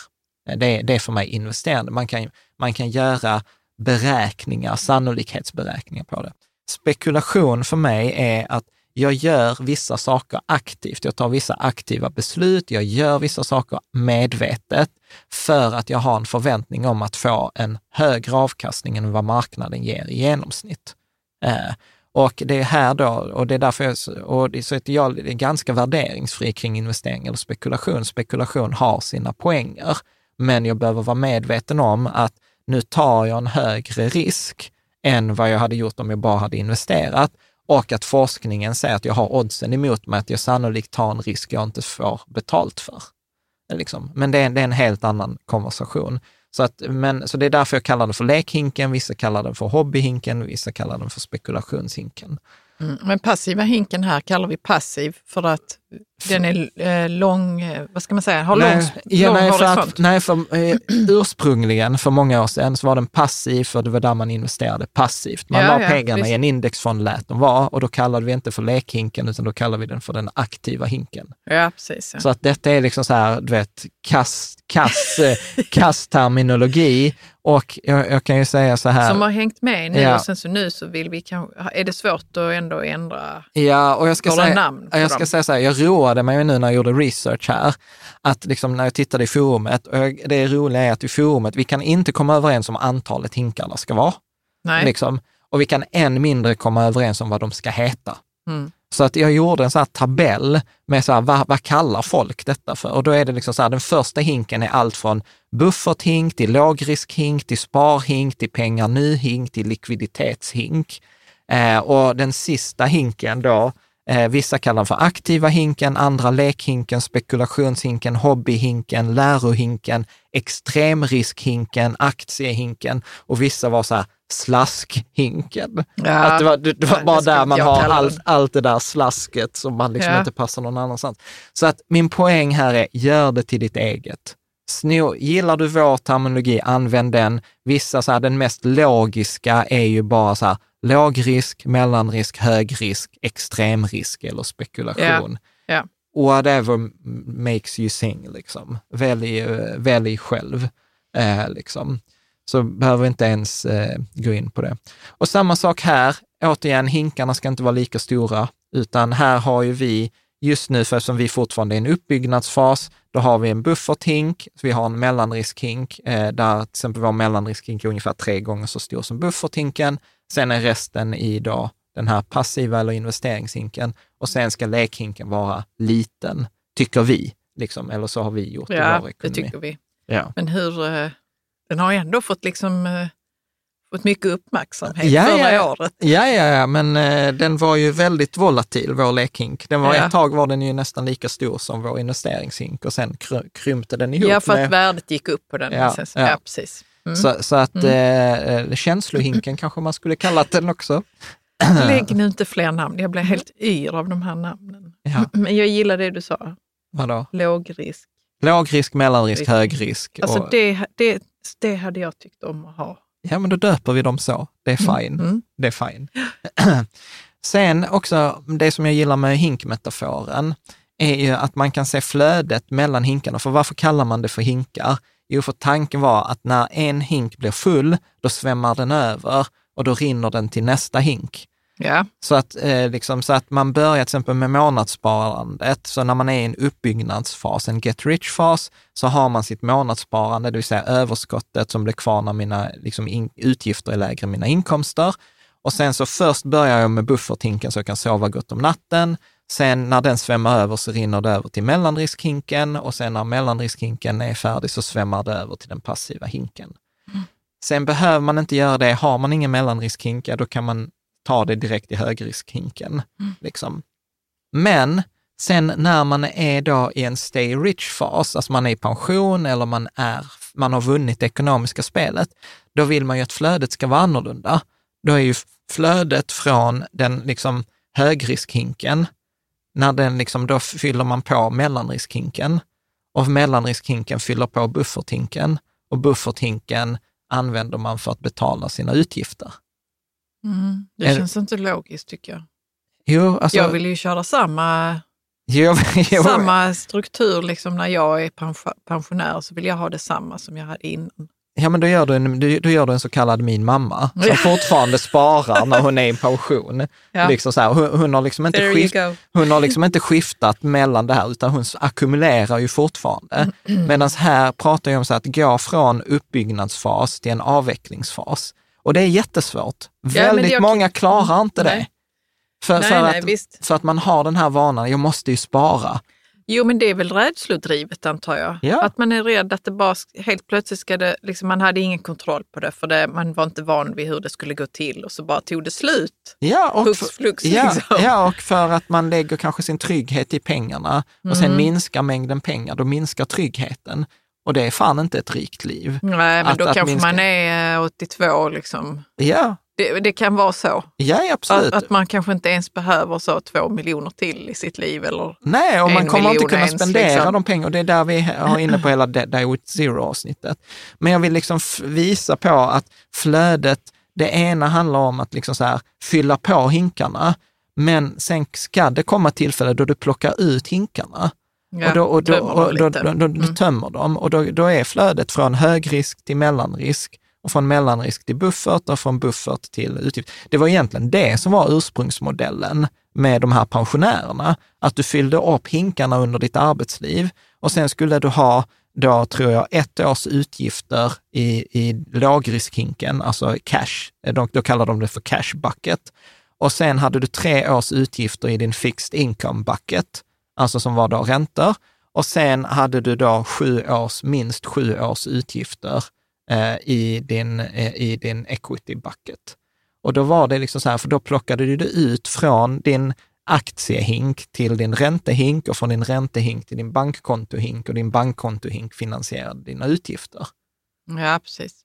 Det, det är för mig investerande. Man kan, man kan göra beräkningar, sannolikhetsberäkningar på det. Spekulation för mig är att jag gör vissa saker aktivt. Jag tar vissa aktiva beslut, jag gör vissa saker medvetet för att jag har en förväntning om att få en högre avkastning än vad marknaden ger i genomsnitt. Eh, och det är här då, och det är därför jag, och det, så att jag är ganska värderingsfri kring investering eller spekulation. Spekulation har sina poänger, men jag behöver vara medveten om att nu tar jag en högre risk än vad jag hade gjort om jag bara hade investerat och att forskningen säger att jag har oddsen emot mig, att jag sannolikt tar en risk jag inte får betalt för. Liksom. Men det är, det är en helt annan konversation. Så, att, men, så det är därför jag kallar det för lekhinken, vissa kallar den för hobbyhinken, vissa kallar den för spekulationshinken. Mm. Men passiva hinken här kallar vi passiv för att den är eh, lång, eh, vad ska man säga, har nej, lång, ja, lång nej, för att, nej, för eh, ursprungligen för många år sedan så var den passiv, för det var där man investerade passivt. Man Ja, la ja, pengarna visst. i en indexfond, lät dem vara, och då kallade vi inte för lekhinken, utan då kallade vi den för den aktiva hinken. Ja, precis. Ja. Så att detta är liksom så här, du vet, kass, kass, eh, kass terminologi. Och jag, jag kan ju säga så här. Som har hängt med nu Ja. och sen så nu så vill vi kanske, är det svårt att ändå ändra Ja, och jag ska, Kolla säga, namn jag ska dem. säga så här, jag roade mig nu när jag gjorde research här, att liksom när jag tittade i forumet, och det roliga är att i forumet, vi kan inte komma överens om antalet hinkar det ska vara, Nej. liksom, och vi kan än mindre komma överens om vad de ska heta. Mm. Så att jag gjorde en sån här tabell med så här, vad, vad kallar folk detta för? Och då är det liksom så här, den första hinken är allt från bufferthink till lågriskhink, till sparhink, till pengar nu-hink, till likviditetshink. Eh, och den sista hinken då, eh, vissa kallar den för aktiva hinken, andra lekhinken, spekulationshinken, hobbyhinken, lärohinken, extremriskhinken, aktiehinken och vissa var så här slaskhinken. Ja. Att det var, det, var bara där man har allt, allt det där slasket som man liksom Ja. inte passar någon annanstans. Så att min poäng här är, gör det till ditt eget. Sno, gillar du vår terminologi, använd den. Vissa, så här, den mest logiska är ju bara så här, låg risk, mellanrisk, hög risk, extrem risk eller spekulation. Ja. Whatever m- makes you sing, liksom. Välj, välj själv. Eh, liksom. Så behöver inte ens eh, gå in på det. Och samma sak här, återigen, hinkarna ska inte vara lika stora, utan här har ju vi, just nu, för eftersom vi fortfarande är i en uppbyggnadsfas, då har vi en bufferthink, så vi har en mellanriskhink, eh, där till exempel vår mellanriskhink är ungefär tre gånger så stor som bufferthinken. Sen är resten i då den här passiva eller investeringshinken och sen ska lekhinken vara liten, tycker vi, liksom, eller så har vi gjort i Ja, vår det ekonomi. tycker vi. Ja. Men hur, eh, den har ändå fått liksom eh, fått mycket uppmärksamhet Ja, förra ja. året. Ja, ja, ja, men eh, den var ju väldigt volatil, vår lekhink. Den var, Ja. Ett tag var den ju nästan lika stor som vår investeringshink och sen kry- krympte den ihop. Ja, för med, att värdet gick upp på den. Ja, Sen ja. ja precis. Mm. så, så att eh, känslohinken kanske man skulle kallat den också. Lägg nu inte fler namn, jag blir helt yr av de här namnen. Ja. Men jag gillar det du sa, Vadå? låg risk. Låg risk, mellanrisk, Risk. hög risk. Alltså och, det, det, det hade jag tyckt om att ha. Ja, men då döper vi dem så. Det är fine. Mm. Det är fine. Sen också, det som jag gillar med hinkmetaforen, är ju att man kan se flödet mellan hinkarna. För varför kallar man det för hinkar? Jo, för tanken var att när en hink blir full, då svämmar den över och då rinner den till nästa hink. Ja, Så att, eh, liksom, så att man börjar till exempel med månadssparandet, så när man är i en uppbyggnadsfas, en get rich-fas, så har man sitt månadssparande, det vill säga överskottet som blir kvar när mina liksom, in, utgifter är lägre än mina inkomster. Och sen så först börjar jag med bufferthinken så jag kan sova gott om natten. Sen när den svämmar över så rinner det över till mellanriskhinken och sen när mellanriskhinken är färdig så svämmar det över till den passiva hinken. Sen behöver man inte göra det. Har man ingen mellanriskhink, då kan man ta det direkt i högriskhinken. Liksom. Men sen när man är då i en stay rich-fas, alltså man är i pension eller man, är, man har vunnit det ekonomiska spelet, då vill man ju att flödet ska vara annorlunda. Då är ju flödet från den liksom högriskhinken, när den liksom, då fyller man på mellanriskhinken och mellanriskhinken fyller på bufferthinken och bufferthinken använder man för att betala sina utgifter. mm. det Är- känns inte logiskt tycker jag. Jo, alltså, jag vill ju köra samma, jo, jo, samma struktur liksom när jag är pension- pensionär, så vill jag ha detsamma som jag hade innan. Ja, men då gör, du en, då gör du en så kallad min mamma, som Ja. fortfarande sparar när hon är i pension. Ja. Liksom så här, hon, hon, har liksom inte skift, hon har liksom inte skiftat mellan det här, utan hon ackumulerar ju fortfarande. Medan här pratar jag om så att gå från uppbyggnadsfas till en avvecklingsfas. Och det är jättesvårt. men Väldigt jag- många klarar inte Nej. det. För, Nej, för, nej, att, för att man har den här vanan, jag måste ju spara. Jo, men det är väl rädslodrivet antar jag. Ja. Att man är rädd att det bara helt plötsligt ska det, liksom, man hade ingen kontroll på det för det, man var inte van vid hur det skulle gå till och så bara tog det slut. Ja, och Hux för, flux, ja, liksom. ja, och för att man lägger kanske sin trygghet i pengarna och sen Mm. minskar mängden pengar, då minskar tryggheten. Och det är fan inte ett rikt liv. Nej, men Att- då att kanske minska- man är eh, 82 liksom. Ja, Det, det kan vara så. ja absolut. Att, att man kanske inte ens behöver så två miljoner till i sitt liv. Eller, Nej, och man kommer inte kunna spendera liksom. de pengarna. Det är där vi har inne på hela Die with Zero-avsnittet. Men jag vill liksom visa på att flödet, det ena handlar om att liksom så här, fylla på hinkarna, men sen ska det komma tillfälle då du plockar ut hinkarna. ja, och då, och då, tömmer dem och då, Mm. och då, då är flödet från högrisk till mellanrisk och från mellanrisk till buffert och från buffert till utgift. Det var egentligen det som var ursprungsmodellen med de här pensionärerna, att du fyllde upp hinkarna under ditt arbetsliv och sen skulle du ha då tror jag ett års utgifter i, i lågriskhinken, alltså cash, eh, då, då kallar de det för cash bucket. Och sen hade du tre års utgifter i din fixed income bucket, alltså som var då räntor. Och sen hade du då sju års, minst sju års utgifter eh, i, din, eh, i din equity bucket. Och då var det liksom så här, för då plockade du det ut från din aktiehink till din räntehink och från din räntehink till din bankkontohink och din bankkontohink finansierade dina utgifter. Ja, precis.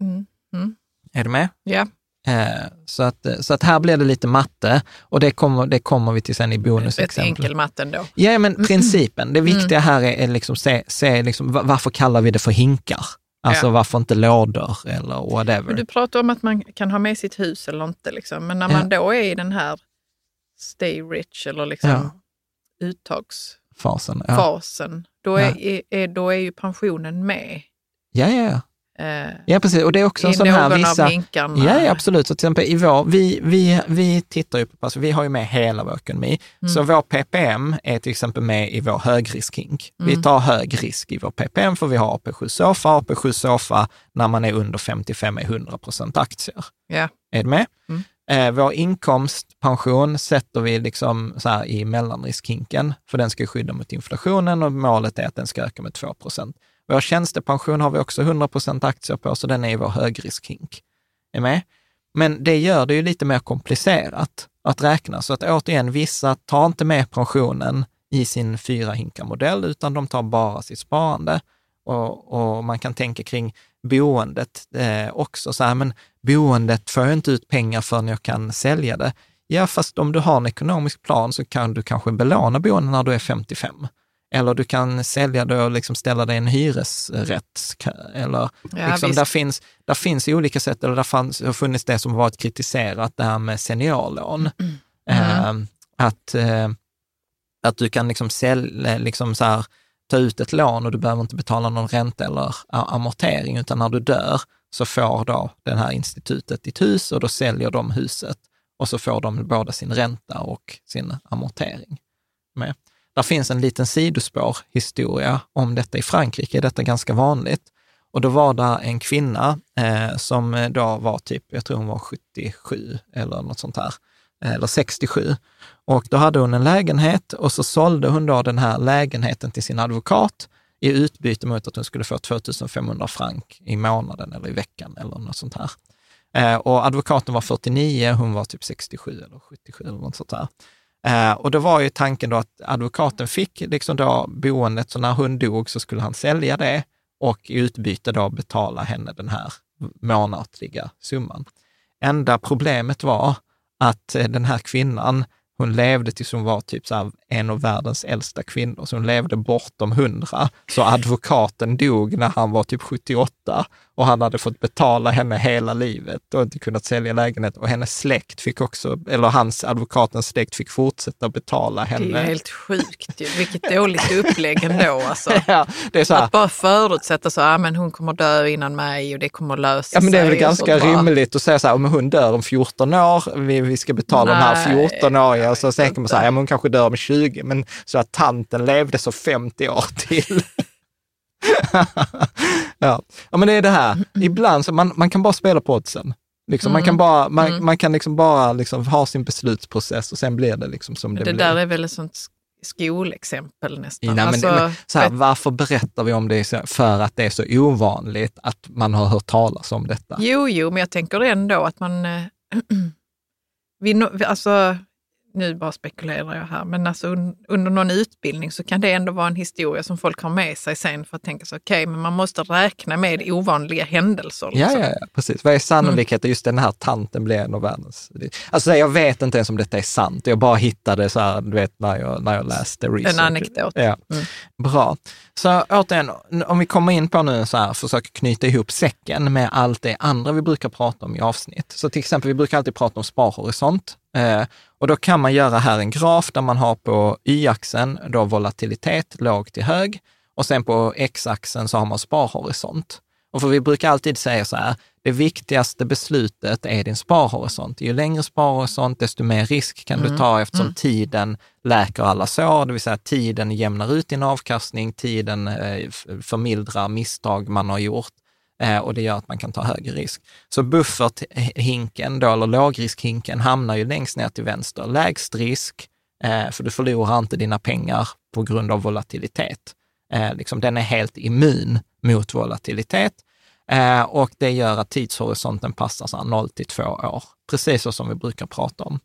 Mm. Mm. Är du med? Ja, Eh, så, att, så att här blir det lite matte och det kommer, det kommer vi till sen i ett bonusexempel. enkel matte ändå. Ja, men principen. Det viktiga här är, är liksom se, se liksom, va- varför kallar vi det för hinkar? Alltså Ja. varför inte lådor eller whatever. Men du pratar om att man kan ha med sitt hus eller inte. Liksom. Men när Ja. man då är i den här stay rich eller liksom Ja. uttagsfasen, Fasen. Ja. då, är, är, är, då är ju pensionen med. Ja, ja, ja. Eh, ja, precis. Och det är också en sån här vissa... Ja, ja, absolut. Så till exempel i vår, vi, vi, vi tittar ju på, alltså vi har ju med hela vår ekonomi. Mm. Så vår PPM är till exempel med i vår högriskhink. Vi Mm. tar hög risk i vår PPM för vi har AP7 Sofa. AP7 Sofa när man är under 55 är 100 procent aktier. Ja. Är du med? Mm. Eh, vår inkomstpension sätter vi liksom så här i mellanriskhinken, för den ska skydda mot inflationen och målet är att den ska öka med 2 procent. Vår tjänstepension har vi också 100 procent aktier på, så den är i vår högriskhink. Är med? Men det gör det ju lite mer komplicerat att räkna. Så att återigen, vissa tar inte med pensionen i sin fyra hinkar-modell, utan de tar bara sitt sparande. Och, och man kan tänka kring boendet eh, också. Så här, men boendet får jag inte ut pengar förrän jag kan sälja det. Ja, fast om du har en ekonomisk plan så kan du kanske belåna boendet när du är 55. Eller du kan sälja det och liksom ställa dig i en hyresrätt. Eller Ja, liksom, visst. där, finns, där finns olika sätt, eller där fanns, har funnits det som har varit kritiserat, det här med seniorlån. Mm. Eh, att, eh, att du kan liksom, sälja, liksom så här, ta ut ett lån och du behöver inte betala någon ränta eller amortering, utan när du dör så får då det här institutet ditt hus och då säljer de huset och så får de både sin ränta och sin amortering med. Där finns en liten sidospår-historia om detta i Frankrike, är detta ganska vanligt. Och då var det en kvinna eh, som då var typ, jag tror hon var 77 eller något sånt här, eller 67. Och då hade hon en lägenhet och så sålde hon då den här lägenheten till sin advokat i utbyte mot att hon skulle få 2500 frank i månaden eller i veckan eller något sånt här. Eh, och advokaten var 49, hon var typ 67 eller 77 eller något sånt där. Eh, och då var ju tanken då att advokaten fick liksom då boendet, så när hon dog så skulle han sälja det och i utbyte då betala henne den här månatliga summan. Enda problemet var att eh, den här kvinnan, hon levde tills hon var typ så här en av världens äldsta kvinnor, så hon levde bortom hundra. Så advokaten dog när han var typ 78 och han hade fått betala henne hela livet och inte kunnat sälja lägenhet. Och hennes släkt fick också, eller hans advokatens släkt fick fortsätta betala Det är henne. helt sjukt. ju. Vilket dåligt upplägg ändå. Alltså. Ja, här, Att bara förutsätta så, ah, men hon kommer dö innan mig och det kommer lösa Ja, men det är sig. väl ganska rimligt att säga så här, om hon dör om 14 år, vi, vi ska betala de här Nej, 14 åriga, och så jag vet tänker man så här, ja, men hon kanske dör om 20, men så att tanten levde så 50 år till. ja. ja, men det är det här, ibland så man, man kan bara spela på oddsen. Liksom, Man kan bara, man, man kan liksom bara liksom ha sin beslutsprocess och sen blir det liksom som det, Det blir. där är väl ett sånt sk- skolexempel nästan. Nej, Alltså, men, så här, varför berättar vi om det för att det är så ovanligt att man har hört talas om detta? Jo, jo, men jag tänker ändå att man... nå- vi- alltså, nu bara spekulerar jag här, men alltså un, under någon utbildning så kan det ändå vara en historia som folk har med sig sen för att tänka så okej, okay, men man måste räkna med ovanliga händelser. Liksom. Ja, ja, ja, precis. Vad är sannolikheten? Mm. Just den här tanten blir en av världens... Alltså jag vet inte ens om detta är sant. Jag bara hittade så här, du vet, när jag, när jag läste research. En anekdot. Ja. Mm. Bra. Så återigen, om vi kommer in på nu så här, försöker knyta ihop säcken med allt det andra vi brukar prata om i avsnitt. Så till exempel, vi brukar alltid prata om sparhorisont. Eh, och då kan man göra här en graf där man har på y-axeln då volatilitet, låg till hög. Och sen på x-axeln så har man sparhorisont. Och för vi brukar alltid säga så här, det viktigaste beslutet är din sparhorisont. Ju längre sparhorisont, desto mer risk kan mm. du ta eftersom mm. tiden läker alla sår, det vill säga tiden jämnar ut din avkastning, tiden eh, förmildrar misstag man har gjort Eh, och det gör att man kan ta högre risk. Så bufferthinken, då, eller lågriskhinken, hamnar ju längst ner till vänster. Lägst risk, eh, för du förlorar inte dina pengar på grund av volatilitet. Eh, liksom, den är helt immun mot volatilitet. Och det gör att tidshorisonten passar så 0 till 2 år, precis så som vi brukar prata om.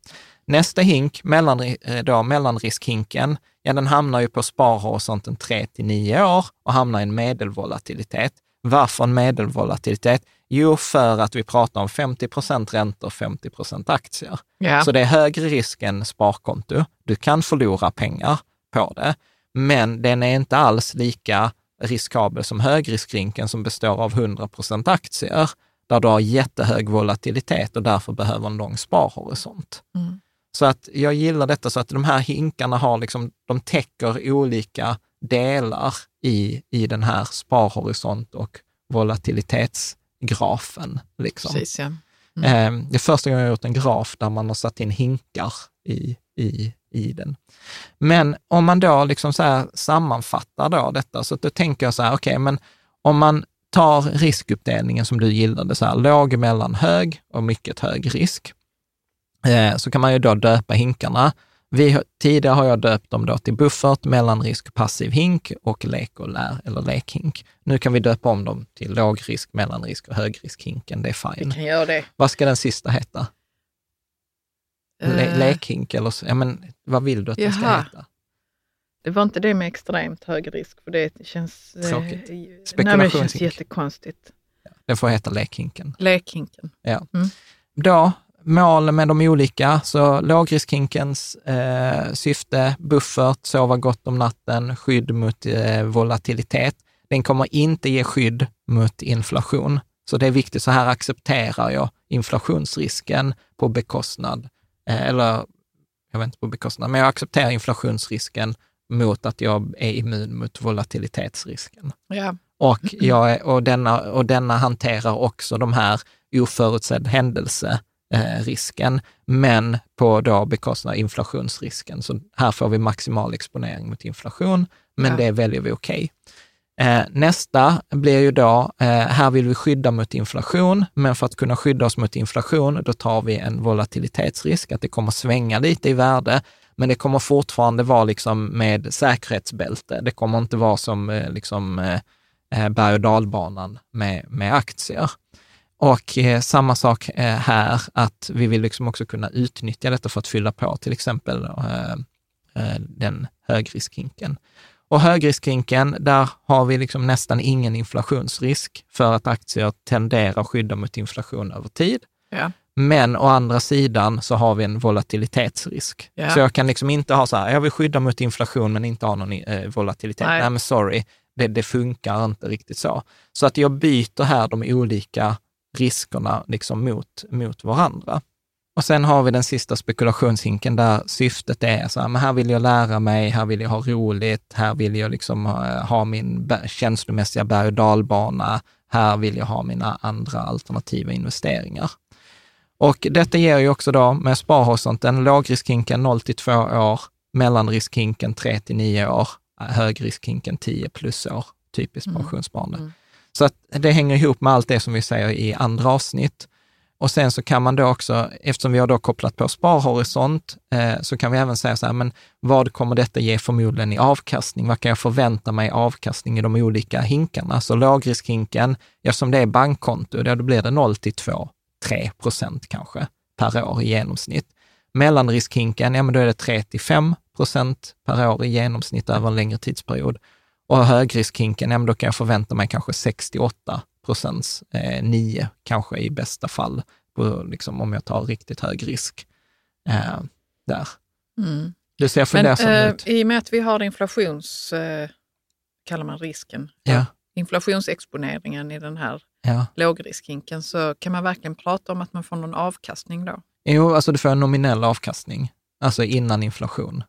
Nästa hink, mellan, då, mellanriskhinken, ja den hamnar ju på sparhorisonten 3 till 9 år och hamnar i en medelvolatilitet. Varför en medelvolatilitet? Jo, för att vi pratar om 50 procent räntor, och 50 procent aktier. Yeah. Så det är högre risk än sparkonto. Du kan förlora pengar på det, men den är inte alls lika riskabel som högriskrinken som består av 100 procent aktier, där du har jättehög volatilitet och därför behöver en lång sparhorisont. Mm. Så att jag gillar detta så att de här hinkarna har liksom, de täcker olika delar i, i den här sparhorisont och volatilitetsgrafen. Liksom. Precis, ja. mm. Ehm, det är första gången jag har gjort en graf där man har satt in hinkar i, i, i den. Men om man då liksom så sammanfattar då detta, så då tänker jag så här, okej, okay, men om man tar riskuppdelningen som du gillade, så här, låg, mellan, hög och mycket hög risk, eh, så kan man ju då döpa hinkarna. Vi, tidigare har jag döpt dem då till buffert, mellanrisk, passiv hink och lek och lär, eller lekhink. Nu kan vi döpa om dem till lågrisk, mellanrisk och högriskhinken. Det är fine. Vi kan göra det. Vad ska den sista heta? Le uh, lekhink eller så. Ja, men vad vill du att det ska heta? Det var inte det med extremt hög risk, för det känns... Eh, Tråkigt. Eh, nej, det känns jättekonstigt. Det får heta lekhinken. Lekhinken. Ja. Mm. Då, mål med de olika, så lågriskhinkens eh, syfte, buffert, sova gott om natten, skydd mot eh, volatilitet. Den kommer inte ge skydd mot inflation. Så det är viktigt, så här accepterar jag inflationsrisken på bekostnad Eh, eller jag vet inte på bekostnad, men jag accepterar inflationsrisken mot att jag är immun mot volatilitetsrisken. Ja. Och, jag är, och, denna, och denna hanterar också de här oförutsedd händelserisken, eh, men på då bekostnad av inflationsrisken. Så här får vi maximal exponering mot inflation, men ja. det väljer vi okej. Okay. Eh, nästa blir ju då, eh, här vill vi skydda mot inflation, men för att kunna skydda oss mot inflation, då tar vi en volatilitetsrisk, att det kommer svänga lite i värde, men det kommer fortfarande vara liksom med säkerhetsbälte. Det kommer inte vara som liksom, berg och dalbanan med, med aktier. Och eh, samma sak eh, här, att vi vill liksom också kunna utnyttja detta för att fylla på till exempel eh, den högriskhinken. Och högriskhinken, där har vi liksom nästan ingen inflationsrisk för att aktier tenderar att skydda mot inflation över tid. Ja. Men å andra sidan så har vi en volatilitetsrisk. Ja. Så jag kan liksom inte ha så här, jag vill skydda mot inflation men inte ha någon eh, volatilitet. Nej, Nej men sorry, det, det, funkar inte riktigt så. Så att jag byter här de olika riskerna liksom mot, mot varandra. Och sen har vi den sista spekulationshinken där syftet är så här, men här vill jag lära mig, här vill jag ha roligt, här vill jag liksom ha, ha min känslomässiga berg och dalbana, här vill jag ha mina andra alternativa investeringar. Och detta ger ju också då med sparhorisonten lågriskhinken 0 till 2 år, mellanriskhinken 3 till 9 år, högriskhinken 10 plus år, typiskt mm. pensionssparande. Mm. Så att det hänger ihop med allt det som vi säger i andra avsnitt. Och sen så kan man då också, eftersom vi har då kopplat på sparhorisont, eh, så kan vi även säga så här, men vad kommer detta ge förmodligen i avkastning? Vad kan jag förvänta mig i avkastning i de olika hinkarna? Så lågriskhinken, eftersom det är bankkonto, då blir det 0 till 2, 3 procent kanske per år i genomsnitt. Mellanriskhinken, ja men då är det 3 till 5 procent per år i genomsnitt över en längre tidsperiod. Och högriskhinken, ja men då kan jag förvänta mig kanske 68 procents, eh, 9 kanske i bästa fall, på, liksom, om jag tar riktigt hög risk. Eh, där. Mm. Det ser fundersam Men, ut. eh, I och med att vi har inflations... Eh, kallar man risken? Ja, Inflationsexponeringen i den här ja. lågriskhinken så kan man verkligen prata om att man får någon avkastning då. Jo, alltså du får en nominell avkastning, alltså innan inflation.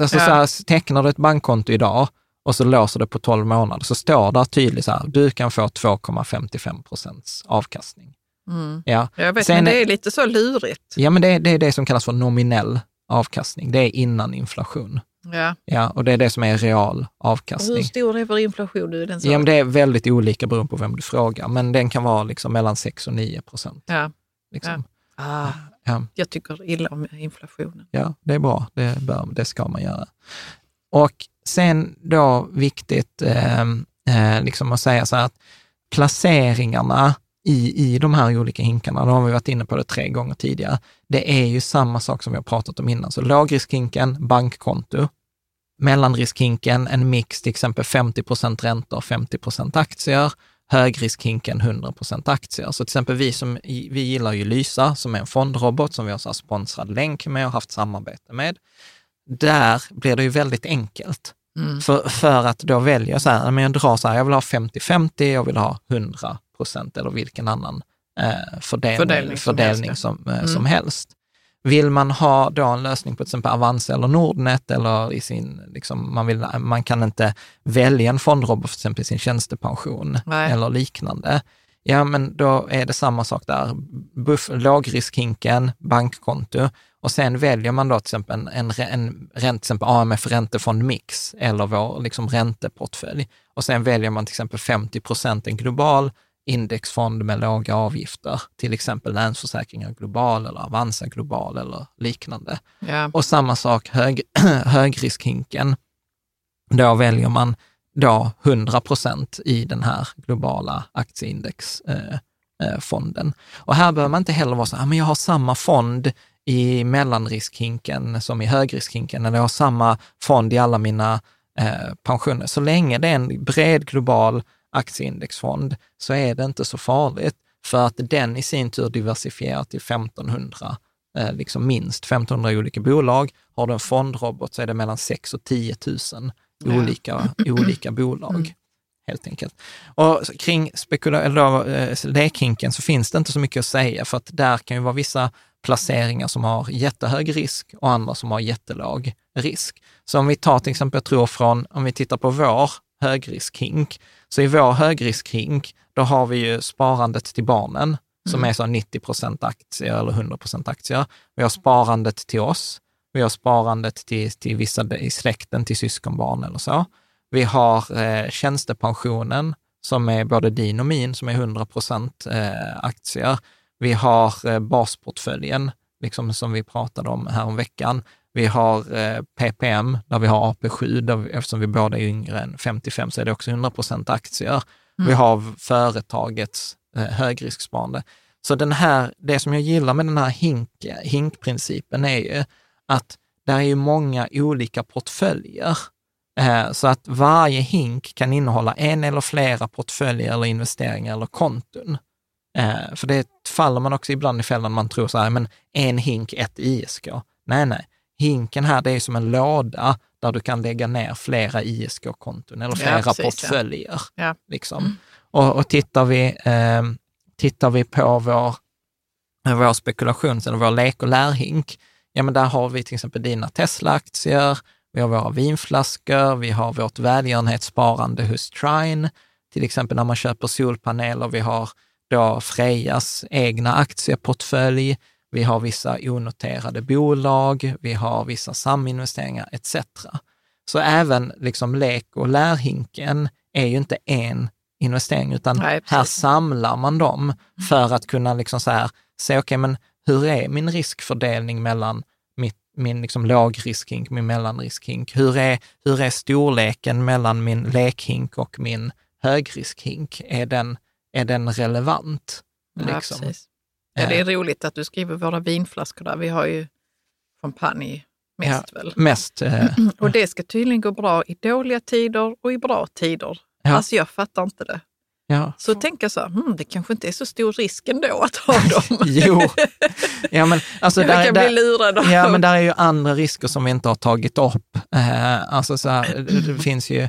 Alltså Ja. så här, tecknar du ett bankkonto idag och så låser det på 12 månader, så står där tydligt så här, du kan få 2,55 procents avkastning. Mm. Ja, Jag vet, Sen men det är lite så lurigt. ja men det, är- det är det som kallas för nominell avkastning. Det är innan inflation. Ja. Ja, och det är det som är real Och hur avkastning. stor är vår inflation nu? Den? Ja, men det är väldigt olika beroende på vem du frågar, men den kan vara liksom mellan 6 och 9 procent. ja. Liksom. Ah, Ja. jag tycker illa om inflationen. Ja, det är bra. Det, bör, det ska man göra. Och sen då viktigt eh, eh, liksom att säga så här att placeringarna i, i de här olika hinkarna, då har vi varit inne på det tre gånger tidigare, det är ju samma sak som vi har pratat om innan. Så lågriskhinken, bankkonto. Mellanriskhinken, en mix, till exempel 50 procent räntor, 50 procent aktier. Högriskhinken 100 procent aktier. Så till exempel vi, som, vi gillar ju Lysa, som är en fondrobot som vi har så sponsrad länk med och haft samarbete med. Där blir det ju väldigt enkelt. Mm. För, för att då välja så här, men jag drar så här, jag vill ha 50-50, jag vill ha 100 procent eller vilken annan eh, fördelning, Fördelning fördelning, som som, helst, ja. eh, som Mm. helst. Vill man ha då en lösning på till exempel Avanza eller Nordnet eller i sin, liksom, man, vill, man kan inte välja en fondrobot för till exempel i sin tjänstepension Nej. eller liknande. Ja, men då är det samma sak där. Buff, lågriskhinken, bankkonto och sen väljer man då till exempel en, en, en rent, exempel AMF räntefond mix eller vår liksom ränteportfölj. Och sen väljer man till exempel 50 procent en global indexfond med låga avgifter, till exempel Länsförsäkringar Global eller Avanza Global eller liknande. Ja. Och samma sak hög, högriskhinken. Då väljer man då 100 procent i den här globala aktieindexfonden. Eh, fonden. och här behöver man inte heller vara så här, men jag har samma fond i mellanriskhinken som i högriskhinken, eller jag har samma fond i alla mina eh, pensioner. Så länge det är en bred global aktieindexfond så är det inte så farligt, för att den i sin tur diversifierar till 1500 eh, liksom minst 1500 olika bolag. Har du en fondrobot så är det mellan 6 och 10 000 Ja. olika, olika bolag. Helt enkelt. Och kring spekula- eller eh, lekhinken så finns det inte så mycket att säga, för att där kan ju vara vissa placeringar som har jättehög risk och andra som har jättelåg risk. Så om vi tar till exempel, jag tror från, om vi tittar på vår högriskhink, så i vår högriskhink, då har vi ju sparandet till barnen, som är så 90 procent aktier eller 100 procent aktier. Vi har sparandet till oss. Vi har sparandet till, till vissa i släkten, till syskonbarn eller så. Vi har eh, tjänstepensionen, som är både din och min, som är 100 procent eh, aktier. Vi har eh, basportföljen, liksom som vi pratade om här om veckan. Vi har eh, PPM, där vi har AP7, där vi, eftersom vi båda är yngre än 55 så är det också 100 procent aktier. Vi har företagets eh, högrisksparande. Så den här, det som jag gillar med den här hink, hinkprincipen är ju att det är ju många olika portföljer. Så att varje hink kan innehålla en eller flera portföljer eller investeringar eller konton. Eh, för det faller man också ibland i fällan man tror så här, men en hink, ett ISK. Nej, nej. Hinken här, det är som en låda där du kan lägga ner flera ISK-konton eller Ja, flera precis, ja. portföljer. Ja. Liksom. Och, och tittar, vi, eh, tittar vi på vår, vår spekulations eller vår lek och lärhink, ja men där har vi till exempel dina Tesla-aktier, vi har våra vinflaskor, vi har vårt välgörenhetssparande hos Trine, till exempel när man köper solpaneler, vi har då Frejas egna aktieportfölj, vi har vissa onoterade bolag, vi har vissa saminvesteringar etc. Så även liksom lek och lärhinken är ju inte en investering, utan Nej, här samlar man dem för att kunna liksom så här, se, okej, men hur är min riskfördelning mellan mitt, min liksom lågriskhink, min mellanriskhink? Hur är, hur är storleken mellan min lekhink och min högriskhink? Är den, är den relevant? Ja, Liksom? precis. Ja, det är roligt att du skriver våra vinflaskor där. Vi har ju champagne mest väl? Mest. Eh, Och det ska tydligen gå bra i dåliga tider och i bra tider. Ja. Alltså jag fattar inte det. ja. Så tänker jag så här, hmm, det kanske inte är så stor risk ändå att ha dem. Jo, ja, men, alltså, jag där, kan där, bli lurad av. Ja, men där är ju andra risker som vi inte har tagit upp. Eh, alltså så här, det, det finns ju till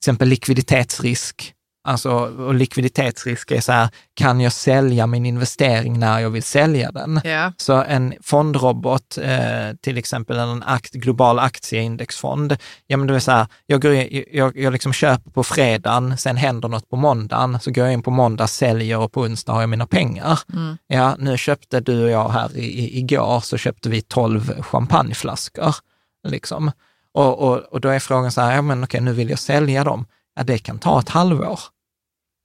exempel likviditetsrisk. Alltså, och likviditetsrisk är så här, kan jag sälja min investering när jag vill sälja den? Ja, Så en fondrobot, eh, till exempel en akt, global aktieindexfond, ja men det är så här, jag, går in, jag, jag liksom köper på fredagen, sen händer något på måndagen, så går jag in på måndag, säljer och på onsdag har jag mina pengar. Mm. Ja, nu köpte du och jag här i, i, igår, så köpte vi 12 champagneflaskor. Liksom. Och, och, och då är frågan så här, ja men okej, nu vill jag sälja dem. Ja, det kan ta ett halvår.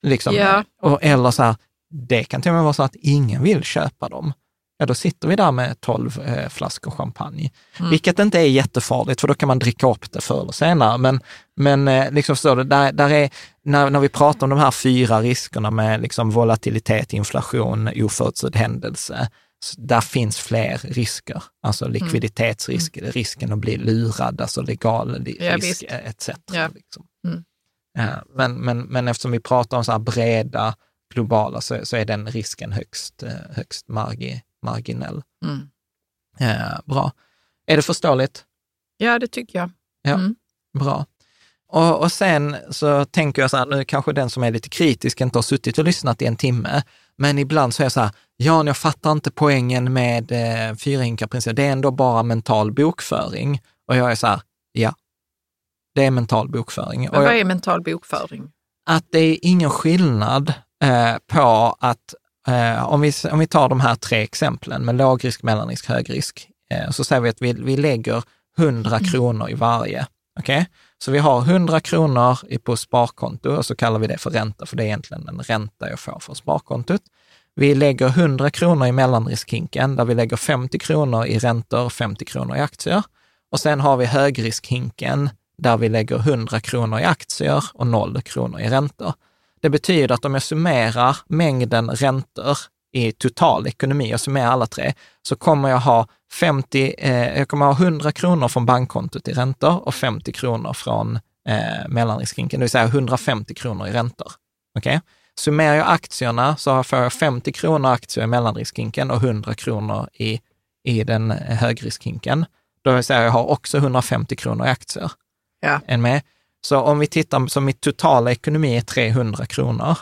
Liksom. Ja. Och, eller så här, det kan till och med vara så att ingen vill köpa dem. Ja, då sitter vi där med 12 eh, flaskor champagne. Mm. Vilket inte är jättefarligt, för då kan man dricka upp det förr eller senare. Men, men eh, liksom förstår du, där, där är, när, när vi pratar om de här fyra riskerna med liksom volatilitet, inflation, oförutsedd händelse, där finns fler risker. Alltså likviditetsrisk, risken att bli lurad, alltså legal Ja, risk eh, etc. Ja. Liksom. Mm. Ja, men, men, men eftersom vi pratar om så här breda, globala, så, så är den risken högst, eh, högst margi, marginell. Mm. Ja, bra. Är det förståeligt? ja, det tycker jag. Ja. Mm. Bra. Och, och sen så tänker jag så här, nu kanske den som är lite kritisk inte har suttit och lyssnat i en timme, men ibland så är jag så här, Jan, jag fattar inte poängen med eh, fyrahinkarprincipen, det är ändå bara mental bokföring. Och jag är så här, det är mental bokföring. Men vad är mental bokföring? att det är ingen skillnad eh, på att, eh, om, vi, om vi tar de här tre exemplen med lågrisk, mellanrisk, högrisk, eh, så säger vi att vi, vi lägger 100 kronor i varje. Okej? Så vi har 100 kronor på sparkonto och så kallar vi det för ränta, för det är egentligen en ränta jag får för sparkontot. Vi lägger 100 kronor i mellanriskhinken, där vi lägger 50 kronor i räntor och 50 kronor i aktier. Och sen har vi högriskhinken, där vi lägger 100 kronor i aktier och 0 kronor i räntor. Det betyder att om jag summerar mängden räntor i total ekonomi, jag summerar alla tre, så kommer jag ha 50, eh, jag kommer ha 100 kronor från bankkontot i räntor och 50 kronor från eh, mellanriskrinken, det vill säga 150 kronor i räntor. Okay? Summerar jag aktierna så får jag 50 kronor aktier i mellanriskrinken och 100 kronor i, i den eh, högriskrinken. högriskhinken. Då vill säga jag har också 150 kronor i aktier. Ja. En med. Så om vi tittar, så mitt totala ekonomi är 300 kronor,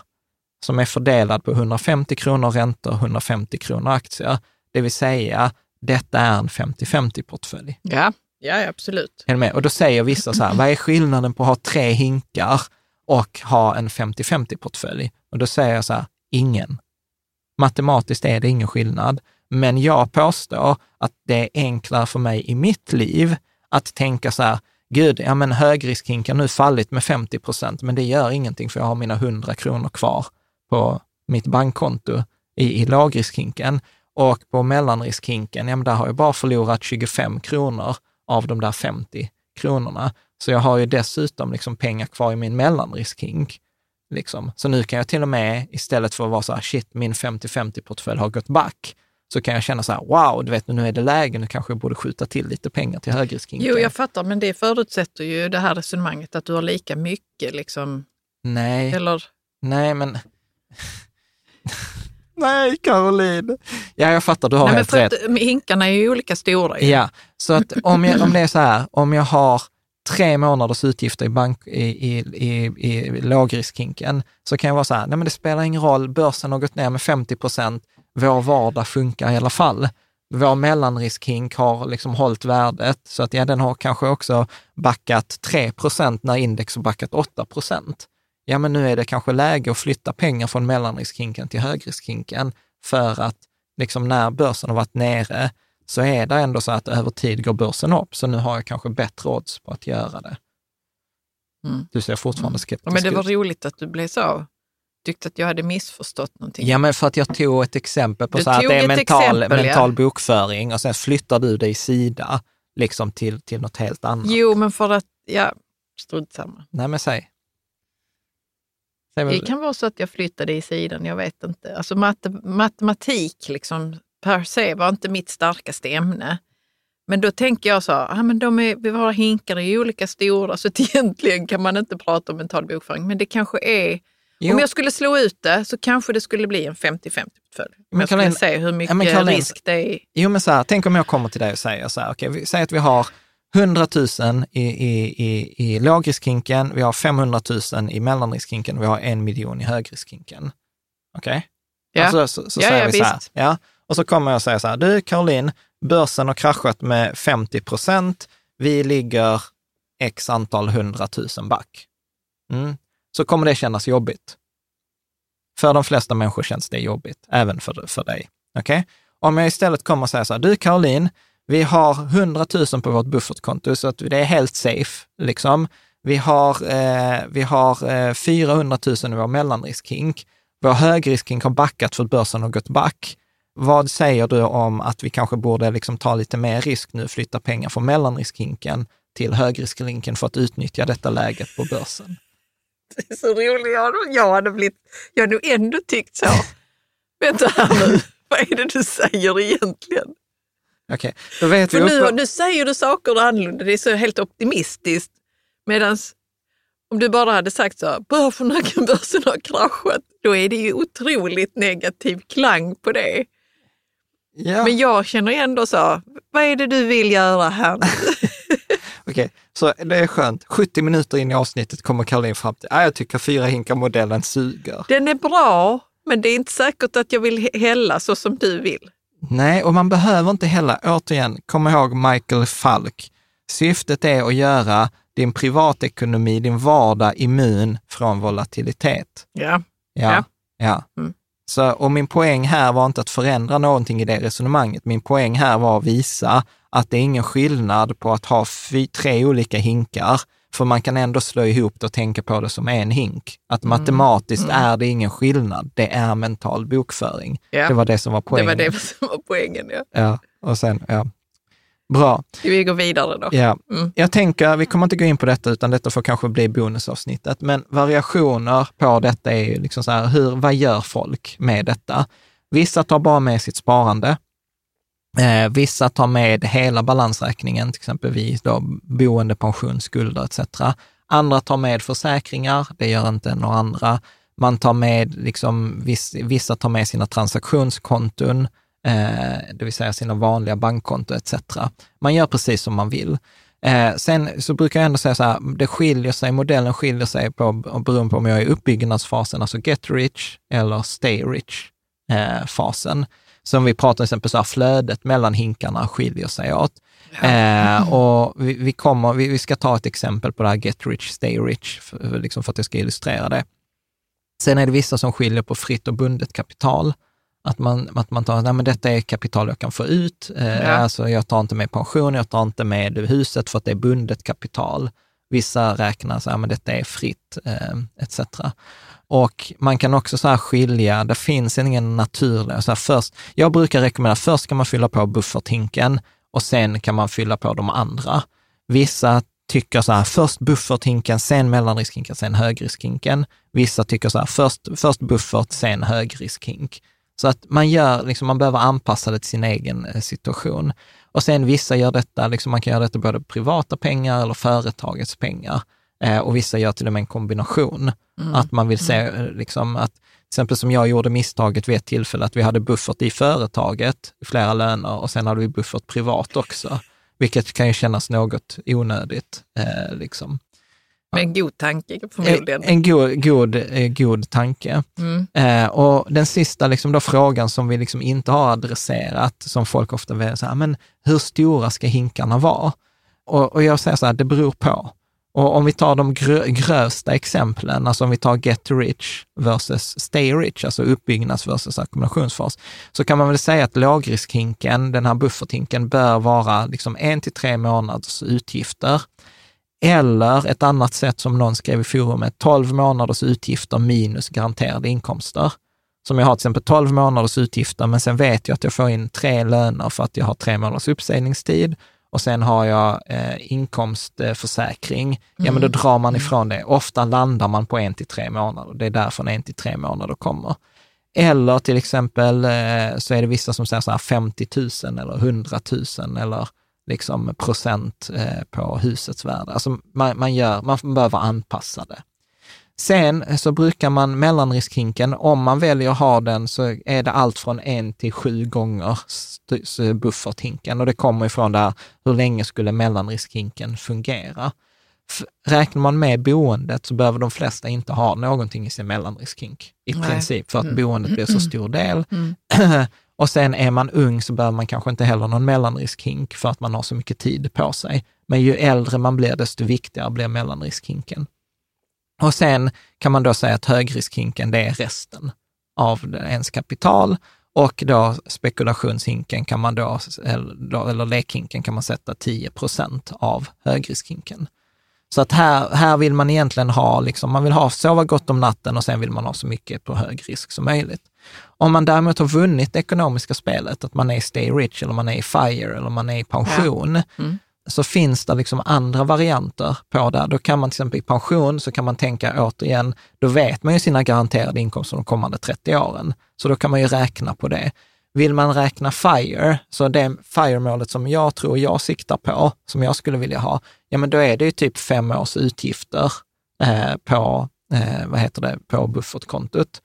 som är fördelad på 150 kronor räntor och 150 kronor aktier. Det vill säga, detta är en 50-50-portfölj. Ja, ja absolut. Är med? Och då säger vissa så här, vad är skillnaden på att ha tre hinkar och ha en 50-50-portfölj? Och då säger jag så här, ingen. Matematiskt är det ingen skillnad, men jag påstår att det är enklare för mig i mitt liv att tänka så här, gud, ja men högriskhinken har nu fallit med 50 procent, men det gör ingenting för jag har mina 100 kronor kvar på mitt bankkonto i, i lågriskhinken. Och på mellanriskhinken, ja men där har jag bara förlorat 25 kronor av de där 50 kronorna. Så jag har ju dessutom liksom pengar kvar i min mellanriskhink. Liksom. Så nu kan jag till och med, istället för att vara så här, shit, min 50-50-portfölj har gått back, så kan jag känna så här, wow, du vet, nu är det läge, nu kanske jag borde skjuta till lite pengar till högriskhinken. Jo, jag fattar, men det förutsätter ju det här resonemanget att du har lika mycket liksom, Nej, eller? nej men... nej, Caroline. Ja, jag fattar, du har Nej, men helt för rätt. att, men hinkarna är ju olika stora. ju. Ja, så att om, jag, om det är så här, om jag har tre månaders utgifter i, bank, i, i, i, i lågriskhinken, så kan jag vara så här, nej men det spelar ingen roll, börsen har gått ner med 50 procent, vår vardag funkar i alla fall. Vår mellanriskhink har liksom hållit värdet, så att ja, den har kanske också backat 3 procent när index har backat 8 procent. Ja, men nu är det kanske läge att flytta pengar från mellanriskhinken till högriskhinken för att liksom när börsen har varit nere så är det ändå så att över tid går börsen upp, så nu har jag kanske bättre odds på att göra det. Mm. Du ser fortfarande skeptisk Ja, men det var ut. roligt att du blev så. Tyckte att jag hade missförstått någonting. Ja, men för att jag tog ett exempel på Du så att det är mental, exempel, ja. mental bokföring och sen flyttar du dig sida liksom till, till något helt annat. Jo, men för att, ja, strunt samma. Nej, men säg. säg Det kan vara så att jag flyttade i sidan, jag vet inte. Alltså matte, matematik liksom per se var inte mitt starkaste ämne. Men då tänker jag så, ah, men de är, vi har hinkar i olika stora, så egentligen kan man inte prata om mental bokföring. Men det kanske är, Jo. om jag skulle slå ut det så kanske det skulle bli en 50-50 portfölj. Om Men jag skulle se hur mycket men Caroline- risk det är. Jo, men så här, tänk om jag kommer till dig och säger så här, okej, vi säger att vi har 100 000 i, i, i, i lågriskhinken, vi har 500 000 i mellanriskhinken och vi har en miljon i högriskhinken. Okej? Ja. Alltså, så så Ja, säger ja, vi så här, ja. Och så kommer jag och säger så här, du Caroline, börsen har kraschat med 50 procent, vi ligger x antal hundratusen back. Mm. Så kommer det kännas jobbigt. För de flesta människor känns det jobbigt, även för, för dig. Okej? Om jag istället kommer och säger så här, du Caroline, vi har 100 000 på vårt buffertkonto, så att det är helt safe. Liksom. Vi har, eh, vi har eh, 400 000 i vår mellanriskhink. Vår högriskhink har backat för att börsen har gått back. Vad säger du om att vi kanske borde liksom ta lite mer risk nu, flytta pengar från mellanriskhinken till högriskhinken för att utnyttja detta läget på börsen? Är så roligt. Jag, hade blivit, jag hade nog ändå tyckt så. Vänta här nu, vad är det du säger egentligen? Okej, då vet vi nu, nu säger du saker annorlunda, det är så helt optimistiskt. Medan om du bara hade sagt så, här, börsen har, börsen har kraschat, då är det ju otroligt negativ klang på det. Ja. Men jag känner ändå så, vad är det du vill göra här? Okej, så det är skönt. 70 minuter in i avsnittet kommer Caroline fram till, ah, jag tycker fyra hinkar-modellen suger. Den är bra, men det är inte säkert att jag vill hälla så som du vill. Nej, och man behöver inte heller, återigen, kom ihåg Michael Falk. Syftet är att göra din privatekonomi, din vardag immun från volatilitet. Ja. Ja. Ja. ja. Mm. Så, och min poäng här var inte att förändra någonting i det resonemanget. Min poäng här var att visa att det är ingen skillnad på att ha fy, tre olika hinkar, för man kan ändå slå ihop det och tänka på det som en hink. Att Mm. matematiskt är det ingen skillnad, det är mental bokföring. Ja. Det var det som var Det poängen. var det som var poängen. Ja. Ja, och sen, ja. Bra. Vi går vidare då. Ja. Mm. Jag tänker, vi kommer inte gå in på detta, utan detta får kanske bli bonusavsnittet, men variationer på detta är ju liksom så här, hur, vad gör folk med detta? Vissa tar bara med sitt sparande. Eh, vissa tar med hela balansräkningen, till exempelvis då boende, pension, skulder etc. Andra tar med försäkringar, det gör inte några andra. Man tar med, liksom, viss, vissa tar med sina transaktionskonton, eh, det vill säga sina vanliga bankkonton etc. Man gör precis som man vill. Eh, sen så brukar jag ändå säga så här, det skiljer sig, modellen skiljer sig på, beroende på om jag är i uppbyggnadsfasen, alltså get rich eller stay rich eh, fasen. Som vi pratar till exempel så här, flödet mellan hinkarna skiljer sig åt. Eh, och vi, vi, kommer, vi, vi ska ta ett exempel på det här get rich, stay rich, för, liksom för att jag ska illustrera det. Sen är det vissa som skiljer på fritt och bundet kapital. Att man, att man tar, nej men detta är kapital jag kan få ut. Eh, Ja. Alltså jag tar inte med pension, jag tar inte med huset för att det är bundet kapital. Vissa räknar så här, men detta är fritt, eh, etc. Och man kan också så här skilja, det finns ingen naturlig, så här först, jag brukar rekommendera, först kan man fylla på bufferthinken och sen kan man fylla på de andra. Vissa tycker så här, först bufferthinken, sen mellanriskhinken, sen högriskhinken. Vissa tycker så här, först, först buffert, sen högriskhink. Så att man gör, liksom, man behöver anpassa det till sin egen eh, situation. Och sen vissa gör detta, liksom, man kan göra detta både privata pengar eller företagets pengar. Eh, och vissa gör till och med en kombination. Att man vill se, eh, liksom, att till exempel som jag gjorde misstaget vid ett tillfälle, att vi hade buffert i företaget, flera löner, och sen hade vi buffert privat också. Vilket kan ju kännas något onödigt. Eh, liksom. Med en god tanke En, förmodligen. en god, god, eh, god tanke. Mm. Eh, och den sista liksom då frågan som vi liksom inte har adresserat, som folk ofta vill säga, men hur stora ska hinkarna vara? Och, och jag säger så här, det beror på. Och om vi tar de grö, grövsta exemplen, alltså om vi tar get rich versus stay rich, alltså uppbyggnads versus ackumulationsfas, så kan man väl säga att lågriskhinken, den här bufferthinken, bör vara liksom en till tre månaders utgifter. Eller ett annat sätt som någon skrev i forumet, 12 månaders utgifter minus garanterade inkomster. Som jag har till exempel 12 månaders utgifter, men sen vet jag att jag får in tre löner för att jag har tre månaders uppsägningstid och sen har jag eh, inkomstförsäkring. Ja, men då drar man ifrån det. Ofta landar man på en till tre månader. Det är därför en till tre månader kommer. Eller till exempel eh, så är det vissa som säger så här 50 000 eller 100 000 eller liksom, procent eh, på husets värde. Alltså man, man, gör, man behöver anpassa det. Sen så brukar man mellanriskhinken, om man väljer att ha den så är det allt från en till sju gånger bufferthinken och det kommer ifrån där hur länge skulle mellanriskhinken fungera. Räknar man med boendet så behöver de flesta inte ha någonting i sin mellanriskhink i Nej. princip, för att mm. boendet blir så mm. stor del. Mm. och sen är man ung så behöver man kanske inte heller någon mellanriskhink för att man har så mycket tid på sig. Men ju äldre man blir, desto viktigare blir mellanriskhinken. Och sen kan man då säga att högriskhinken, det är resten av ens kapital och då spekulationshinken kan man då, eller, eller lekhinken kan man sätta 10 procent av högriskhinken. Så att här, här vill man egentligen ha, liksom, man vill ha sova gott om natten och sen vill man ha så mycket på hög risk som möjligt. Om man däremot har vunnit det ekonomiska spelet, att man är i Stay Rich eller man är i FIRE eller man är i pension, ja. mm så finns det liksom andra varianter på det. Då kan man till exempel i pension, så kan man tänka återigen, då vet man ju sina garanterade inkomster de kommande 30 åren. Så då kan man ju räkna på det. Vill man räkna FIRE, så det FIRE-målet som jag tror jag siktar på, som jag skulle vilja ha, ja men då är det ju typ fem års utgifter eh, på, eh, vad heter det, på buffertkontot.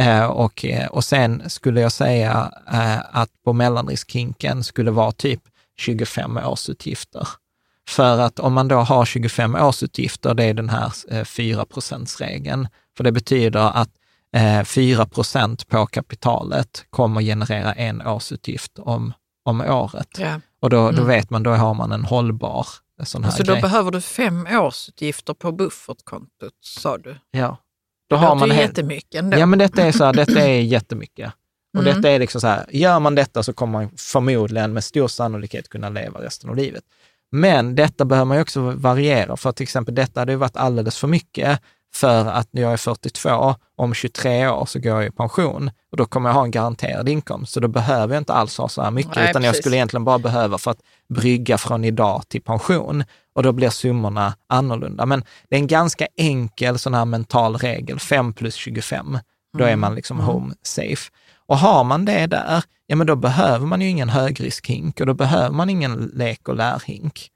Eh, och, eh, och sen skulle jag säga eh, att på mellanriskhinken skulle vara typ 25 årsutgifter. För att om man då har 25 årsutgifter, det är den här 4 regeln för det betyder att 4 procent på kapitalet kommer generera en årsutgift om, om året. Ja. Och då, då mm. vet man, då har man en hållbar sån här Så grej. då behöver du fem årsutgifter på buffertkontot, sa du? Ja. Då det har man ju jättemycket ändå. Ja, men detta är, så här, detta är jättemycket. Och mm. detta är liksom så här, gör man detta så kommer man förmodligen med stor sannolikhet kunna leva resten av livet. Men detta behöver man ju också variera, för till exempel detta hade ju varit alldeles för mycket för att när jag är 42, om 23 år så går jag i pension och då kommer jag ha en garanterad inkomst. Så då behöver jag inte alls ha så här mycket, Nej, utan precis. jag skulle egentligen bara behöva för att brygga från idag till pension och då blir summorna annorlunda. Men det är en ganska enkel sån här mental regel, 5 plus 25. Då är mm. man liksom mm. home safe. Och har man det där, ja men då behöver man ju ingen högriskhink och då behöver man ingen lek och lärhink.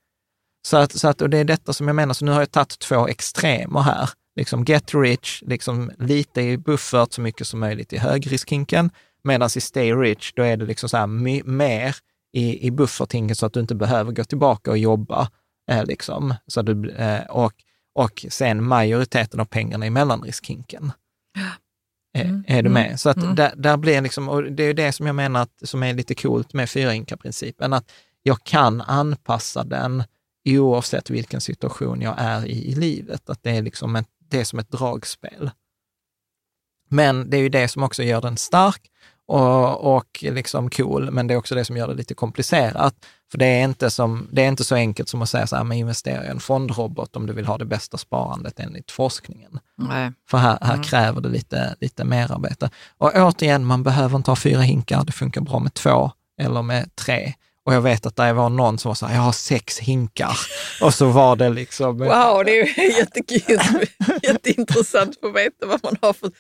Så att, så att, och det är detta som jag menar, så nu har jag tagit två extremer här liksom get rich, liksom lite i buffert, så mycket som möjligt i högriskhinken. Medan i stay rich, då är det liksom så här, mer i, i bufferthinken så att du inte behöver gå tillbaka och jobba. Eh, liksom. så du, eh, och, och sen majoriteten av pengarna i mellanriskhinken. Eh, mm. Är, du med? Mm. Så att mm. där, där blir liksom, och det är det som jag menar att, som är lite coolt med fyrahinkarprincipen, att jag kan anpassa den oavsett vilken situation jag är i i livet. Att det är liksom ett, det som ett dragspel. Men det är ju det som också gör den stark och, och liksom cool, men det är också det som gör det lite komplicerat. För det är inte, som, det är inte så enkelt som att säga så här, men investera i en fondrobot om du vill ha det bästa sparandet enligt forskningen. Nej. För här, här mm. kräver det lite, lite mer arbete. Och återigen, man behöver inte ha fyra hinkar, det funkar bra med två eller med tre. Och jag vet att det var någon som var så här, jag har sex hinkar. Och så var det liksom... Wow, det är jättekul. Jätteintressant att få veta vad man har för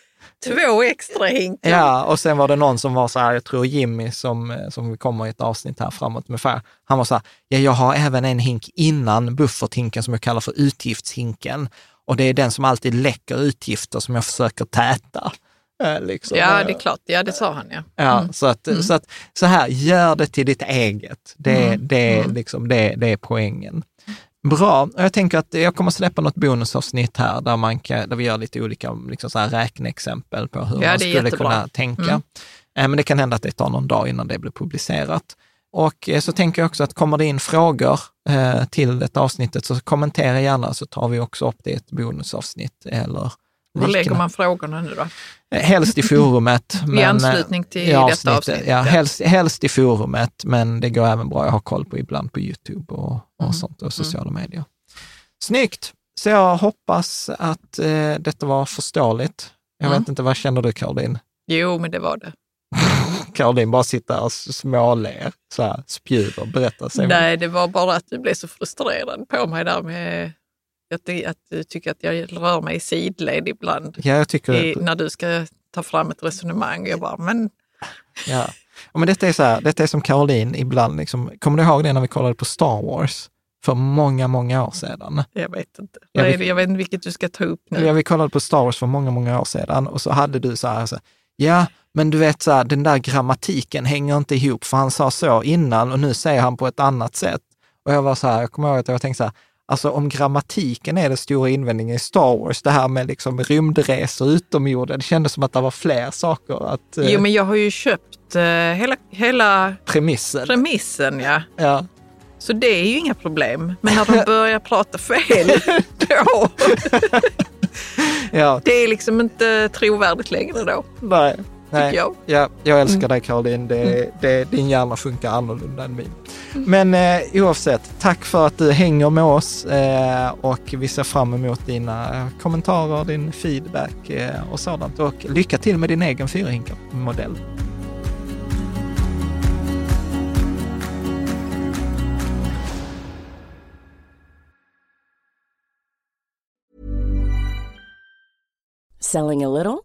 två extra hinkar. Ja, och sen var det någon som var så här, jag tror Jimmy som, som kommer i ett avsnitt här framåt färg, han var så här, ja, jag har även en hink innan bufferthinken som jag kallar för utgiftshinken. Och det är den som alltid läcker utgifter som jag försöker täta. Eh, liksom. Ja, det är klart. Ja, det sa han ja. ja mm. så, att, mm. så att så här, gör det till ditt eget. Det, mm. det, mm. liksom, det, det är poängen. Bra, jag tänker att jag kommer släppa något bonusavsnitt här där, man kan, där vi gör lite olika liksom så här räkneexempel på hur ja, man skulle jättebra. kunna tänka. Mm. Eh, men det kan hända att det tar någon dag innan det blir publicerat. Och eh, så tänker jag också att kommer det in frågor eh, till det avsnittet så kommentera gärna så tar vi också upp det i ett bonusavsnitt eller var lägger man frågorna nu då? Helst i forumet. I anslutning till ja, detta avsnitt? Ja, helst, helst, i forumet, men det går även bra. Jag har koll på ibland på YouTube och, och mm. sånt och sociala mm. medier. Snyggt! Så jag hoppas att eh, detta var förståeligt. Jag mm. vet inte, vad känner du Caroline? Jo, men det var det. Caroline bara sitter och småler, så här, spjuder, berättar. Sig. Nej, det var bara att du blev så frustrerad på mig där med att, att du tycker att jag rör mig i sidled ibland. Ja, jag tycker i, När du ska ta fram ett resonemang. Jag bara, men... Ja. Ja, men detta är så här, detta är som Caroline ibland, liksom, kommer du ihåg det när vi kollade på Star Wars? För många, många år sedan. Jag vet inte. Ja, Vad vi- är det? Jag vet inte vilket du ska ta upp nu. Ja, vi kollade på Star Wars för många, många år sedan och så hade du så här, så här ja, men du vet så här, den där grammatiken hänger inte ihop för han sa så innan och nu säger han på ett annat sätt. Och jag var så här, jag kommer ihåg att jag tänkte så här, alltså om grammatiken är den stora invändningen i Star Wars, det här med liksom rymdresor utomjorden, det kändes som att det var fler saker att eh, Jo, men jag har ju köpt eh, hela, hela premissen. premissen, ja. ja. Så det är ju inga problem. Men när de börjar prata fel, då... ja, Det är liksom inte trovärdigt längre då. nej. Nej, jag. Ja, jag älskar dig Caroline. Det, det, din hjärna funkar annorlunda än min. Men eh, oavsett, tack för att du hänger med oss eh, och vi ser fram emot dina kommentarer, din feedback eh, och sådant. Och lycka till med din egen fyrhinkar-modell. Selling a little